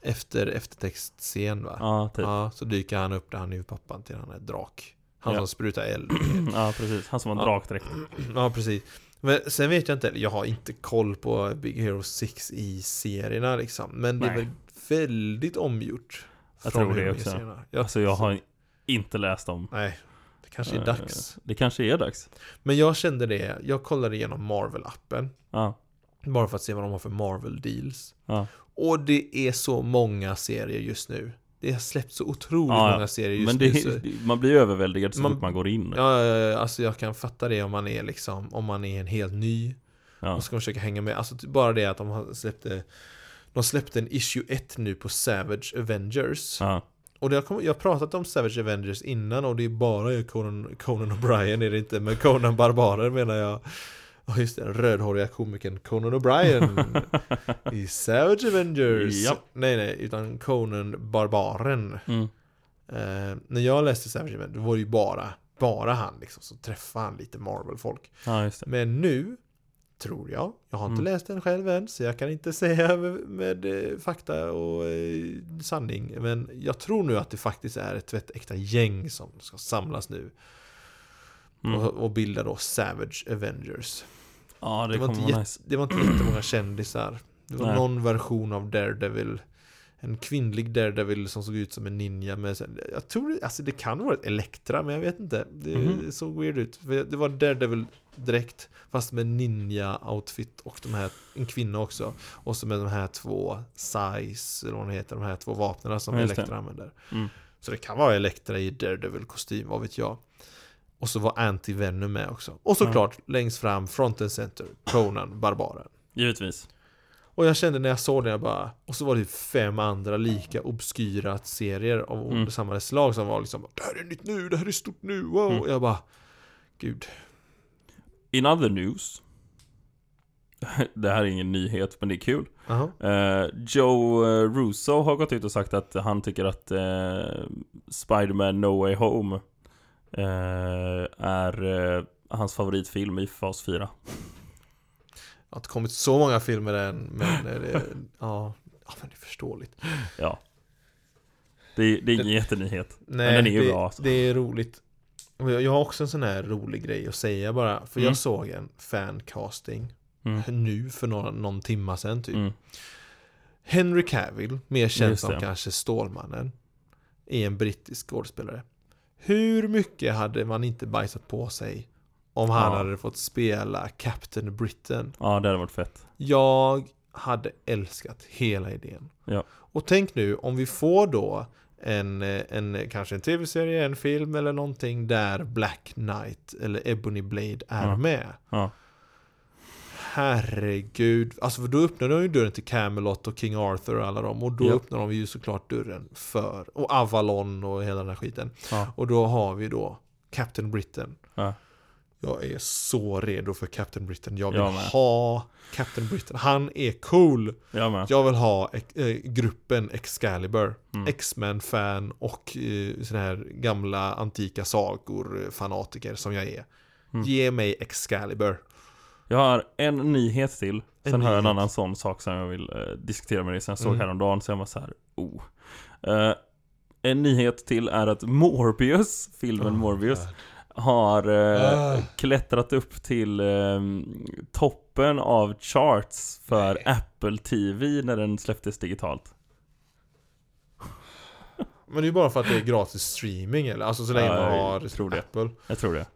efter, eftertextscen va? Ja, typ. Ja, så dyker han upp där han är ju pappan till den här drak. Han Ja. som sprutar eld. Ja, precis. Han som har en Ja. drakdräkt. ja, precis. Men sen vet jag inte, jag har inte koll på Big Hero 6 i serierna liksom. Men det är Nej. väl väldigt omgjort. Jag tror det också. serierna. Ja, Alltså jag har inte läst dem. Nej, det kanske är Eh, dags. Det kanske är dags. Men jag kände det, jag kollade igenom Marvel-appen. Ja. Bara för att se vad de har för Marvel-deals. Ja. Och det är så många serier just nu. Det har släppts så otroligt Ja, många serier just Men nu. det, så, man blir överväldigad så Man- fort man går in. ja, alltså jag kan fatta det om man är liksom, om man är en helt ny. Ja. Och ska försöka hänga med. Alltså typ bara det att de har släppte de släppte en issue 1 nu på Savage Avengers. Ja. Och det har, kommit- jag har pratat om Savage Avengers innan och det är bara Conan, Conan O'Brien är det inte, men Conan Barbaren menar jag. Ja just det, den rödhåriga komikern Conan O'Brien i Savage Avengers. Ja. Nej nej, utan Conan Barbaren. Mm. Eh, när jag läste Savage Avengers, var det ju bara, bara han liksom, så träffade han lite Marvel-folk. ja. Men nu, tror jag, jag har inte Mm. läst den själv än, så jag kan inte säga med, med eh, fakta och eh, sanning. Men jag tror nu att det faktiskt är ett tvättäkta gäng som ska samlas nu. Mm. Och, och bilda då Savage Avengers. Ja, det, Det var, inte vara nice. det var inte jättemånga kändisar. Det var Nej. någon version av Daredevil. en kvinnlig Daredevil som såg ut som en ninja med, jag tror, alltså det kan vara ett Elektra, men jag vet inte. Det Mhm. såg weird ut. För Det var Daredevil direkt, fast med ninja-outfit och de här, en kvinna också. Och så med de här två size, eller vad de heter, de här två vapnen som just det. Elektra använder. Mm. Så det kan vara Elektra i Daredevil-kostym, vad vet jag. Och så var Anti-Venom med också. Och såklart, längst fram, front and center, Conan, Barbaren. Givetvis. Och jag kände när jag såg det, jag bara Och så var det fem andra lika obskyra serier av Mm. samma slag som var liksom Det här är nytt nu, det här är stort nu, wow! Mm. Och jag bara Gud In other news. Det här är ingen nyhet, men det är kul. Aha. Eh, Joe eh, Russo har gått ut och sagt att han tycker att uh, Spider-Man No Way Home är eh, hans favoritfilm i fas 4. Det har inte kommit så många filmer än Men eh, det, ja, ja men det är förståeligt Ja. Det, det är ingen jättenyhet. Nej, den är ju det, bra, alltså. det är roligt jag, har också en sån här rolig grej att säga bara För Mm. jag såg en fancasting Mm. Nu för några, någon timma sedan typ Mm. Henry Cavill, mer känd som kanske Stålmannen, är en brittisk skådespelare. Hur mycket hade man inte bajsat på sig om han Ja. hade fått spela Captain Britain? Ja, det hade varit fett. Jag hade älskat hela idén. Ja. Och tänk nu om vi får då en, en kanske en tv-serie, en film eller någonting där Black Knight eller Ebony Blade är Ja. med. Ja. Herregud, alltså för då öppnar de ju dörren till Camelot och King Arthur och alla dem och då Ja. öppnar de ju såklart dörren för, och Avalon och hela den här skiten. Ja. Och då har vi då Captain Britain. Ja. Jag är så redo för Captain Britain. Jag vill Jag ha Captain Britain. Han är cool. Jag. Jag vill ha eh, gruppen Excalibur. Mm. X-Men-fan och eh, såna här gamla antika sagor, eh, fanatiker som jag är. Mm. Ge mig Excalibur. Jag har en nyhet till. En Sen har jag en annan sån sak som jag vill eh, diskutera med dig. Sen jag såg Mm. häromdagen så jag var så här, oh. Eh, en nyhet till är att Morbius, filmen Oh, Morbius, God. har eh, Ah. klättrat upp till eh, toppen av charts för Nej. Apple TV när den släpptes digitalt. Men det är ju bara för att det är gratis streaming eller? Alltså så länge Ja, man jag har tror det. Apple. Jag tror det.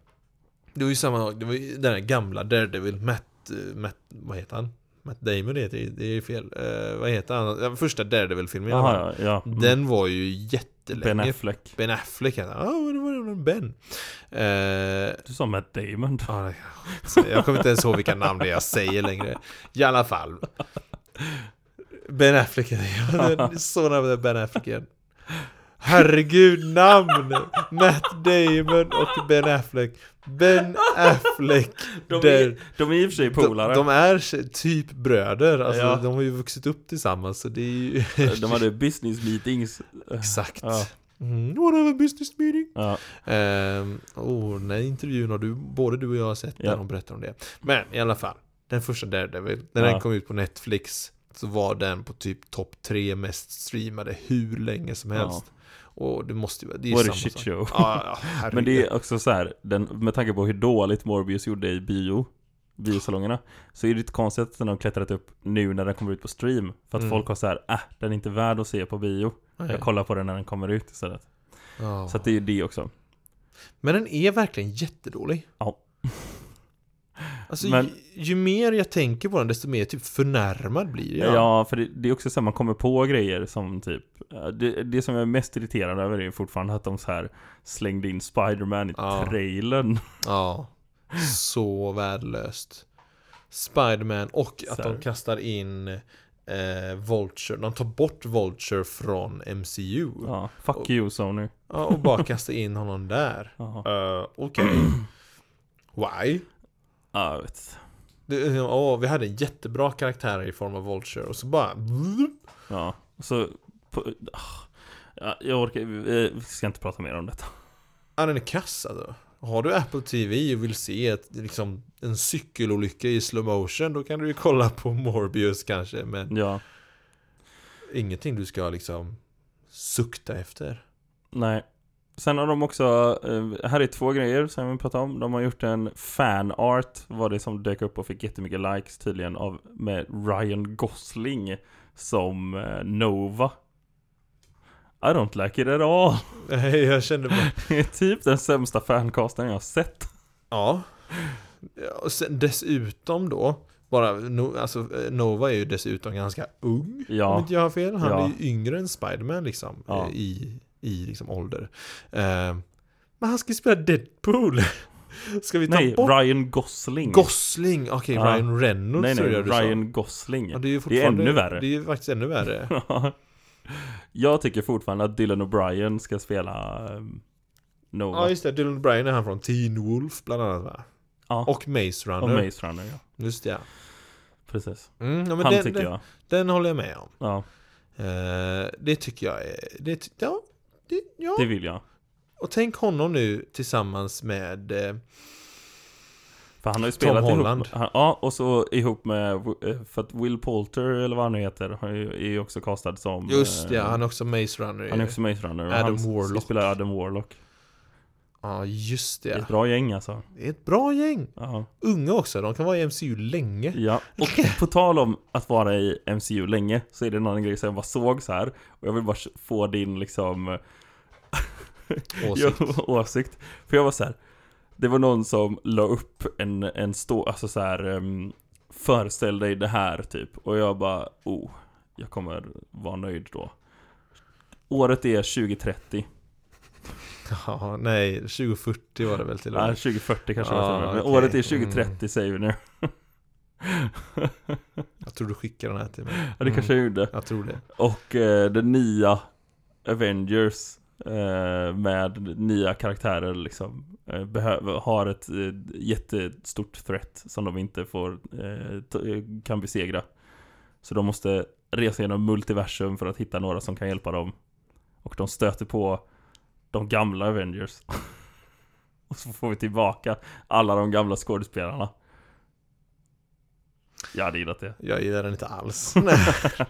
Det var ju samma sak, det var ju den här gamla Daredevil, Matt, eh, Matt, vad heter han? Matt Damon heter det, det är fel. Eh, vad heter han? Den första Daredevil-filmen. Jaha, ja. ja. Mm. Den var ju jättelänge. Ben Affleck. Ben Affleck heter han. Ja, det var Ben. Eh, Du sa Matt Damon. så jag kommer inte ens ihåg vilka namn det jag säger längre. I alla fall. Ben Affleck heter jag. Så nära Ben Affleck igen. Herregud, namn! Matt Damon och Ben Affleck. Ben Affleck. De där- är, de är i och för sig polare. De, de är typ bröder, alltså Ja. de har ju vuxit upp tillsammans så det är ju De hade business meetings. Exakt Ja. mm, a business meeting? Ja, Ehm, oh, här intervjun har du, både du och jag har sett Ja. där de berättar om det Men i alla fall Den första Daredevil, när Ja. den kom ut på Netflix Så var den på typ topp tre mest streamade hur länge som Ja. Och det måste ju det är a samma shit show. Ja. Men det är också så här, den, med tanke på hur dåligt Morbius gjorde i bio Biosalongerna Så är det lite konstigt att den har klättrat upp nu när den kommer ut på stream För att Mm. folk har så här, äh, den är inte värd att se på bio Nej. Jag kollar på den när den kommer ut istället Ja. Så att det är ju det också Men den är verkligen jättedålig Ja. Alltså Men- ju, ju mer jag tänker på den desto mer typ förnärmad blir jag Ja, för det, det är också så här, man kommer på grejer som typ ja, det, det som jag är mest irriterad över är fortfarande att de så här slängde in Spider-Man i Ja. trailern Ja, så värdelöst. Spiderman och att de kastar in eh, Vulture. De tar bort Vulture från MCU. Ja. Ja, fuck you Sony och bara kastar in honom där. Uh, Okej. Why? Ja, jag vet Det, åh, vi hade en jättebra karaktär i form av Vulture och så bara... Ja, så på, ah, ja, Jag orkar, vi vi ska inte prata mer om detta Ja, den är kass alltså. Har du Apple TV och vill se ett, liksom, en cykelolycka i slow motion då kan du ju kolla på Morbius kanske. Men Ja, ingenting du ska liksom sukta efter. nej Sen har de också, eh, här är två grejer som jag vill prata om De har gjort en fanart, var det som dök upp och fick jättemycket likes tydligen av Med Ryan Gosling som eh, Nova I don't like it at all. Nej, jag kände bara Det är typ den sämsta fancasten jag har sett. Ja. Och sen dessutom då, bara, no, alltså eh, Nova är ju dessutom ganska ung, om Ja, inte jag har fel. Han Ja. är ju yngre än Spiderman liksom, Ja. i, i liksom ålder. Eh, men han ska ju spela Deadpool! Ska vi ta nej, bort Ryan Gosling. Gosling? Okej, Ja. Ryan Reynolds nej, nej. Ryan Gosling. Ja, det är ju det är ännu värre. Det är ju faktiskt ännu värre. jag tycker fortfarande att Dylan O'Brien ska spela um, Nova. Ja, just det. Dylan Bryan är han från Teen Wolf bland annat va? Ja, Och Maze och Runner. Maze Runner, ja. Just det, ja. Precis. Mm, ja Han den, tycker den, jag. den håller jag med om. Ja, Eh, det tycker jag är... Det, ja, det, ja. det vill jag. Och tänk honom nu tillsammans med... Eh, För han har ju Tom spelat Holland. ihop han, Ja, och så ihop med eh, För att Will Poulter, eller vad han nu heter Är ju också castad som just det, eh, han är också Maze Runner. Han är också Maze Runner Adam han Warlock. spela Adam Warlock Ja, just Det är det. ett bra gäng alltså Det är ett bra gäng. Ja, Unga också, de kan vara i MCU länge. ja. och på tal om att vara i MCU länge Så är det en annan grej som jag bara såg så här Och jag vill bara få din liksom Åsikt. Ja, åsikt. För jag var så här. Det var någon som la upp en, en stå, alltså så här. Um, föreställ dig det här typ. Och jag bara, oh, jag kommer vara nöjd då. Året är 2030. Ja, nej, 2040 var det väl till och med. 2040 kanske Ja, det var med. Men okej. året är 2030 säger vi nu. Jag tror du skickade den här till mig. Ja, det kanske jag gjorde. Jag tror det. Och eh, den nya Avengers Eh, med nya karaktärer liksom eh, behöver, har ett eh, jättestort threat som de inte får eh, kan besegra. Så de måste resa genom multiversum för att hitta några som kan hjälpa dem. Och de stöter på de gamla Avengers. Och så får vi tillbaka alla de gamla skådespelarna. Jag hade gillat det. Jag gillar den inte alls. nej,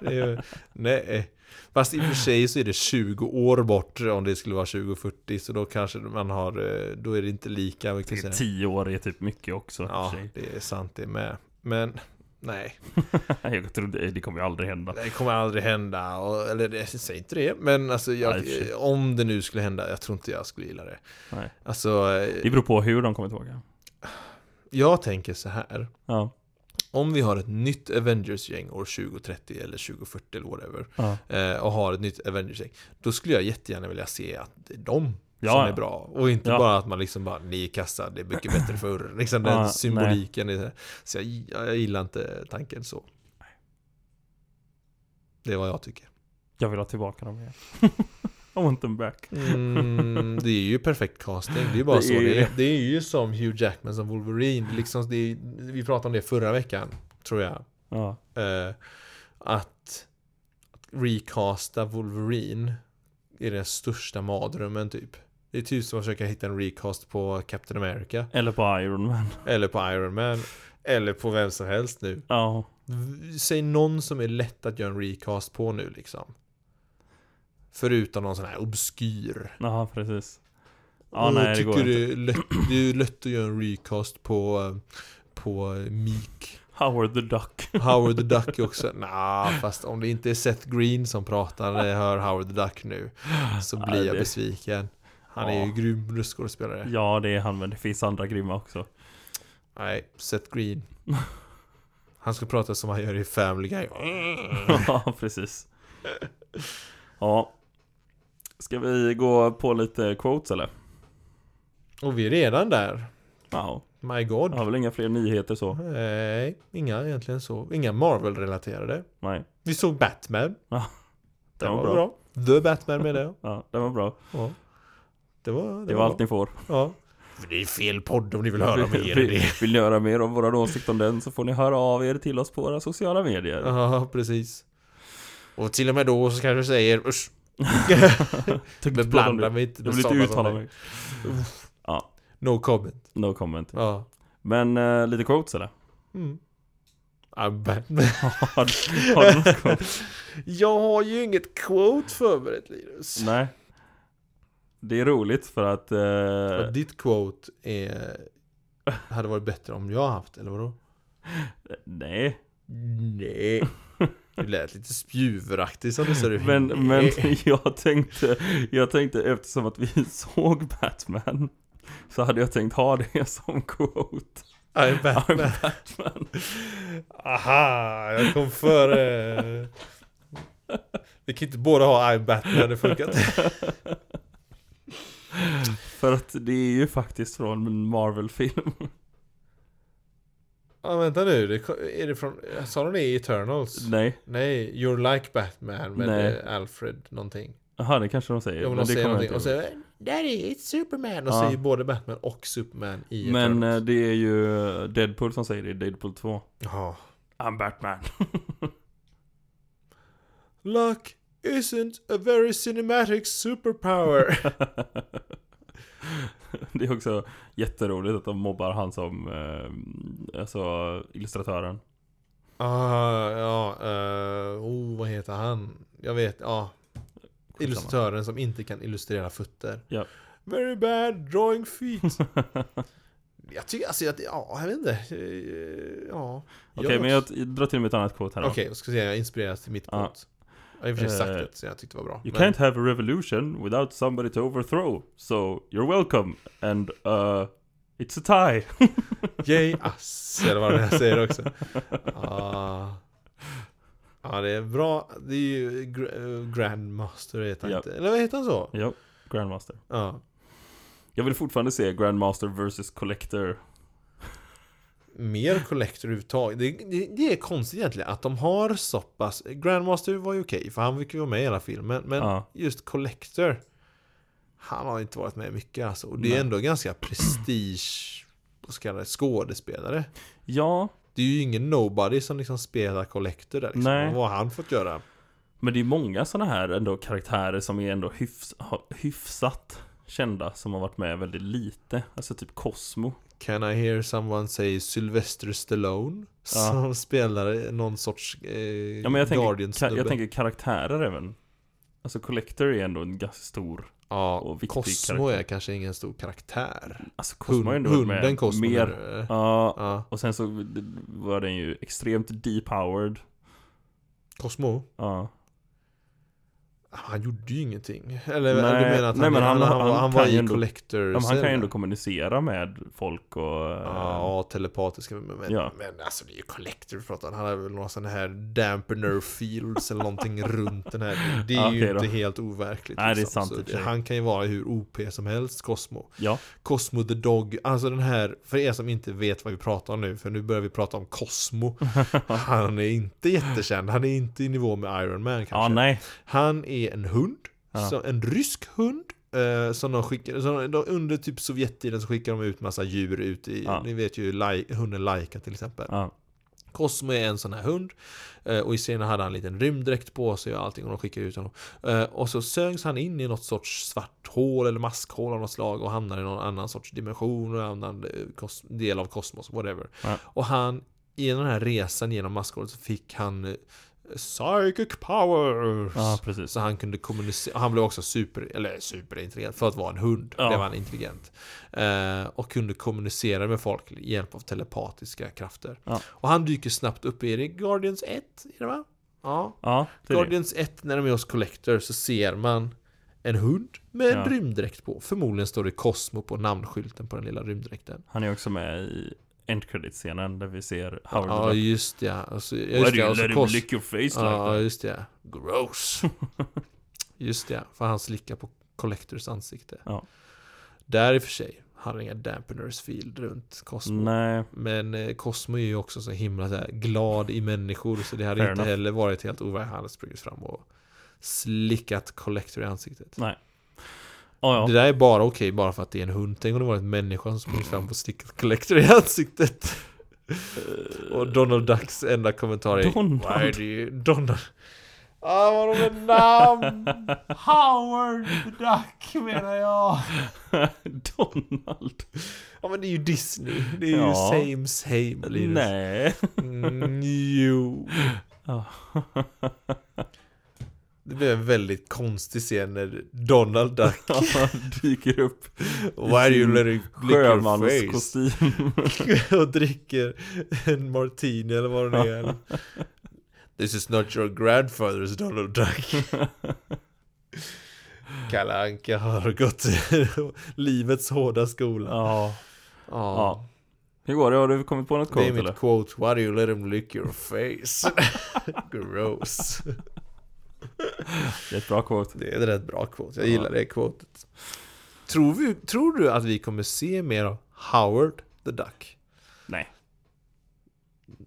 det är, ju- nej. Fast i och för sig så är det 20 år bort om det skulle vara 2040 så då kanske man har, eh, då är det inte lika mycket så här- Tio år är typ mycket också Ja, det är sant det med. Men nej, Jag tror det, det kommer ju aldrig hända. det kommer aldrig hända. Och, eller det säger inte det, men alltså jag, Nej, om det nu skulle hända, jag tror inte jag skulle gilla det. Nej. Alltså, Det eh, beror på hur de kommer tillbaka. jag tänker så här. Ja. Om vi har ett nytt Avengers-gäng år 2030 eller 2040 eller whatever Ja. eh, och har ett nytt Avengers-gäng Då skulle jag jättegärna vilja se att det är de Ja, som är bra. Och inte Ja. bara att man liksom bara, ni är kassa, det är mycket bättre förr. Liksom den Ja, symboliken är, Så jag, jag gillar inte tanken så. Det är vad jag tycker. Jag vill ha tillbaka dem igen. I want them back. mm, Det är ju perfekt casting, det är ju bara Det så är det är. det. Är ju som Hugh Jackman som Wolverine liksom, det är, Vi pratade om det förra veckan, tror jag Ja. eh, att, recasta Wolverine är den största mardrömmen typ. Det är typ som att försöka hitta en recast på Captain America. Eller på Iron Man. Eller på Iron Man. Eller på vem som helst nu. Ja. Säg någon som är lätt att göra en recast på nu liksom. Förutom någon sån här obskyr. Ja, precis. Ja, Och nej, jag det går det är, lätt, det är lätt att göra en recast på, eh, på Meek. Howard the Duck. Howard the Duck också, nah, fast om det inte är Seth Green som pratar när jag hör Howard the Duck nu Så blir jag besviken Han är ju grym röstskådespelare Ja, det är han, men det finns andra grymma också. Nej, Seth Green Han ska prata som han gör i Family Guy Ja, precis. Ja. Ska vi gå på lite quotes eller? Och vi är redan där Ja. My God Jag har väl inga fler nyheter så? Nej, inga egentligen så Inga Marvel-relaterade Nej. Vi såg Batman Ja, Den var bra. The Batman menar jag Ja, det var bra. ja. Det var, det, Det var allt ni får. Ja För det är fel podd om ni vill höra mer Vill, det vill ni höra mer om våra åsikter om den så får ni höra av er till oss på våra sociala medier. Ja, precis Och till och med då så kanske du säger usch Tyckte Men blanda mig inte Jag med vill inte uttala som mig. dig. No comment No comment. Ja Men eh, lite quotes eller? mm. I'm Batman har, har du något quote? Jag har ju inget quote förberett Linus Nej. Det är roligt för att... Eh, Ditt quote är Hade varit bättre om jag haft, eller vadå? nej. Nej Du lät lite spjuveraktig som du sa du Men, men jag tänkte, jag tänkte eftersom att vi såg Batman Så hade jag tänkt ha det som quote. I'm Batman. I'm Batman. Aha, jag kom före. Vi kan inte båda ha I'm Batman, det funkar inte. För att det är ju faktiskt från en Marvel-film Ja vänta nu, det, är det från, sa de det i Eternals? Nej, Nej, You're Like Batman med Nej. eh, Alfred någonting. Jaha det kanske de säger. Jo men de det säger någonting. och säger Daddy, it's Superman! Och Ja. säger både Batman och Superman i Men eh, Eternals. det är ju Deadpool som säger det i Deadpool 2 Ja I'm Batman. Luck isn't a very cinematic superpower Det är också jätteroligt att de mobbar han som, eh, alltså illustratören. Ah, ja, uh, oh, vad heter han? Jag vet, ja. Illustratören som inte kan illustrera fötter. Ja. Very bad drawing feet. Jag tycker, alltså, jag, ja, jag vet inte. Eh, Ja. Okej, men jag drar till med ett annat quote här då. Okej, jag ska se, jag inspireras till mitt Ja. quote Jag har i och för sig sagt Eh, det, så jag tyckte det var bra You men- can't have a revolution without somebody to overthrow. So you're welcome. And uh, it's a tie. Yay ass, eller vad jag säger också ah. Ja, det är bra, det är ju eh, Grandmaster heter han Ja. inte, eller vad heter han så? jo, Grandmaster. Ja Jag vill fortfarande se Grandmaster vs Collector. Mer Collector överhuvudtaget. Det, det, det är konstigt egentligen att de har så pass... Grandmaster var ju okej, för han fick ju vara med i hela filmen. Men Ja. just Collector, han har inte varit med mycket alltså. Och det är Nej. ändå ganska prestige, vad ska jag skådespelare. Ja, Det är ju ingen nobody som liksom spelar Collector där liksom. Nej. Vad har han fått göra? men det är många sådana här ändå karaktärer som är ändå hyfs, hyfsat kända som har varit med väldigt lite. Alltså typ Cosmo. Can I hear someone say Sylvester Stallone? Ja. Som spelar någon sorts eh, Ja men jag tänker, ka- jag tänker karaktärer även. Alltså Collector är ändå en ganska stor. Ja, och viktig Cosmo karaktär. är kanske ingen stor karaktär. Alltså Cosmo Hund, ändå med Cosmo mer. du? Ja, Ja. och sen så var den ju extremt depowered. Cosmo? Ja. Han gjorde ju ingenting. Eller Nej, du menar att nej, han, men han, han- han, han var ju i ändå- collector men han kan ju ändå kommunicera med folk och... eh, Ja, telepatiska. Men, Ja. men alltså det är ju collector vi pratar. Han har väl några sådana här dampener fields eller någonting runt den här. Det är Ja, ju då. inte helt overkligt. Nej, det är liksom. sant Så. Han kan ju vara hur OP som helst, Cosmo. Ja, Cosmo the Dog, alltså den här, för er som inte vet vad vi pratar om nu, för nu börjar vi prata om Cosmo. Han är inte jättekänd, han är inte i nivå med Iron Man kanske. ja nej. Han är en hund, Ja. så, en rysk hund. Eh, som de skickar, så de, under typ Sovjettiden så skickar de ut massa djur ut i, Ja. ni vet ju Lai, hunden Laika till exempel. Ja, Cosmo är en sån här hund. Eh, och i scenen hade han en liten rymddräkt på sig och allting och de skickar ut honom. Eh, och så sögs han in i något sorts svart hål eller maskhål av något slag och hamnar i någon annan sorts dimension och annan eh, del av kosmos, whatever. Ja. Och han, i den här resan genom maskhålet så fick han Psychic powers! ja precis. Så han kunde kommunicera, han blev också super, eller superintelligent, för att vara en hund Ja. blev han intelligent. Eh, och kunde kommunicera med folk med hjälp av telepatiska krafter. Ja. Och han dyker snabbt upp i det, Guardians 1, är det va? Ja. Ja, det är det. Guardians 1, när de är hos Collector så ser man en hund med en Ja. rymddräkt på. Förmodligen står det Cosmo på namnskylten på den lilla rymddräkten. Han är också med i end credit-scenen där vi ser Howard Ja, the just. Alltså, ja, Why just do det. you Och så let him Cos- lick your face like Ja, that? just det. Gross. just det, för han slickar på Collectors ansikte. Ja. Där i och för sig har han inga dampeners field runt Cosmo. Nej, Men eh, Cosmo är ju också så himla så här, glad i människor så det hade Fair inte enough. heller varit helt overkligt. Han hade sprungit fram och slickat Collector i ansiktet. nej. Ja, Det ja. där är bara okej bara för att det är en hund. Tänk om det var en människa som sprungit fram och slickat Collector i ansiktet. Och Donald Ducks enda kommentar är Donald. Why do you... Donald Ah, vadå med namn? Howard the Duck menar jag Donald. Ja men det är ju Disney Det är Ja. ju same same Linus Nej. mm, Jo. Det blev en väldigt konstig scen när Donald Duck dyker upp Why you let it lick your face? sjömanskostym. och dricker en martini eller vad det är This is not your grandfather's Donald Duck. Kalle Anka har gått livets hårda skola. Ja. Ja. ja. Hur går det? Har du kommit på något Det quote är mitt eller? quote. Why do you let him lick your face? Gross. Det är ett bra quote. Det är ett rätt bra quote. Jag Ja. gillar det quotet. Tror, vi, tror du att vi kommer se mer av Howard the Duck? Nej.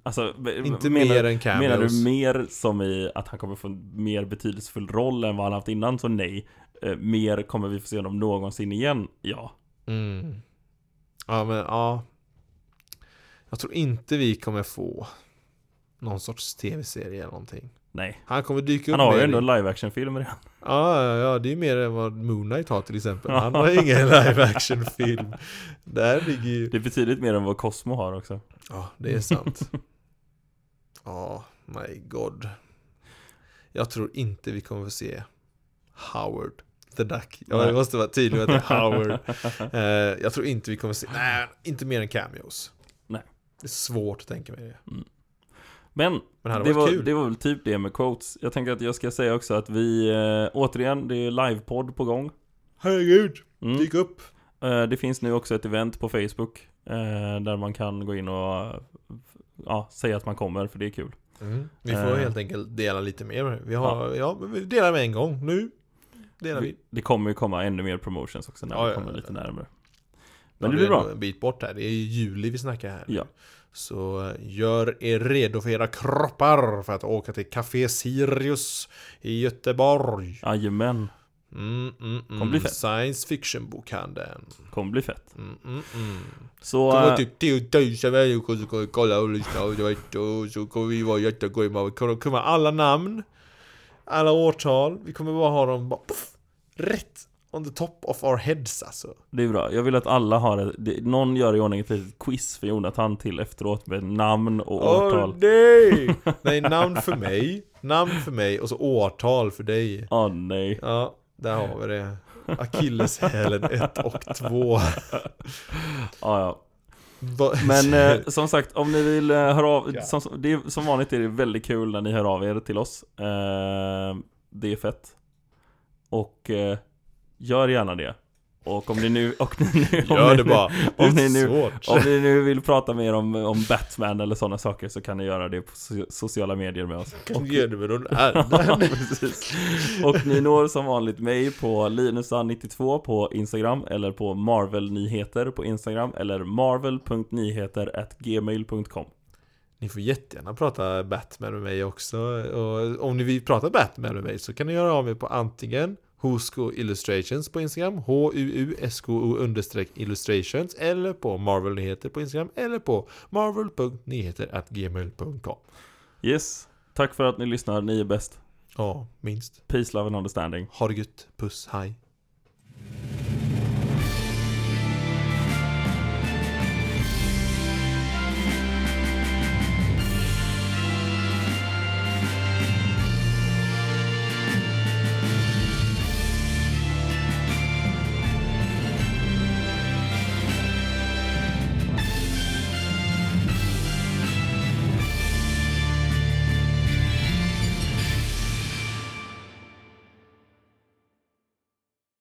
Alltså, Inte menar, mer än cameos. Menar du mer som i att han kommer få en mer betydelsefull roll än vad han haft innan? Så nej. Eh, mer kommer vi få se honom någonsin igen? Ja. Mm. Ja men ja. Jag tror inte vi kommer få någon sorts tv-serie eller någonting. Nej. Han kommer dyka upp Han har ju ändå i- en live action film redan. Ja, ja, ja, det är mer än vad Moon Knight har till exempel. Han har ingen live action film. Där ligger ju... Det är betydligt mer än vad Cosmo har också. Ja, det är sant. Ja, my god. Jag tror inte vi kommer få se Howard the Duck. Ja, Nej. jag måste vara tydlig med att det är Howard. Eh, jag tror inte vi kommer se, nej, inte mer än cameos. Nej. Det är svårt att tänka mig det. Men Men det var, kul. det var väl typ det med quotes. Jag tänker att jag ska säga också att vi, eh, återigen, det är livepodd på gång. Herregud, Mm. dyk upp. Eh, det finns nu också ett event på Facebook. Eh, där man kan gå in och ja, säga att man kommer, för det är kul. Vi får Eh. helt enkelt dela lite mer. Vi har, ja, men vi delar med en gång. Nu delar vi. Det kommer ju komma ännu mer promotions också när Ja, vi ja, kommer ja. lite närmare. Men det blir bra. En bit bort här. Det är ju juli vi snackar här. Ja. Så eh, gör er redo för era kroppar för att åka till Café Sirius i Göteborg. Jajamän, Mm, mm, Kommer mm. bli fett. Science fiction-bokhandeln. kommer bli fett. Mm, mm, mm. Så... Kommer eh, typ 10 000 människor som kommer kolla och lyssna och så kommer vi vara jättegrymma. Vi kommer kunna alla namn, alla årtal. Vi kommer bara ha dem bara, puff, rätt on the top of our heads alltså. Det är bra. Jag vill att alla har ett, det, någon gör i ordning ett litet quiz för Jonathan till efteråt med namn och Åh årtal. nej! Nej, namn för mig, namn för mig och så årtal för dig. Åh nej. Ja, där har vi det. Akilleshälen 1 och 2. Ja, ja. Men eh, som sagt, om ni vill eh, höra av, Ja. som, det är, som vanligt är det väldigt kul när ni hör av er till oss. Eh, det är fett. Och eh, gör gärna det. Och om ni nu, och ni nu om Gör ni det bara. Om ni nu-. Om ni nu vill prata mer om, om Batman eller sådana saker så kan ni göra det på so- sociala medier med oss. Kan du göra det med någon annan? precis. Och ni når som vanligt mig på Linusan92 på Instagram eller på Marvel-nyheter på Instagram eller marvel.nyheter@gmail.com. Ni får jättegärna prata Batman med mig också. Och om ni vill prata Batman med mig så kan ni göra av er på antingen Husko Illustrations på Instagram, H-U-U-S-K-O understreck illustrations eller på Marvel-nyheter på Instagram eller på marvel.nyheter.gmail.com Yes, tack för att ni lyssnar, ni är bäst. Ja, minst. Peace, love and understanding. Ha det gött. Puss, hej.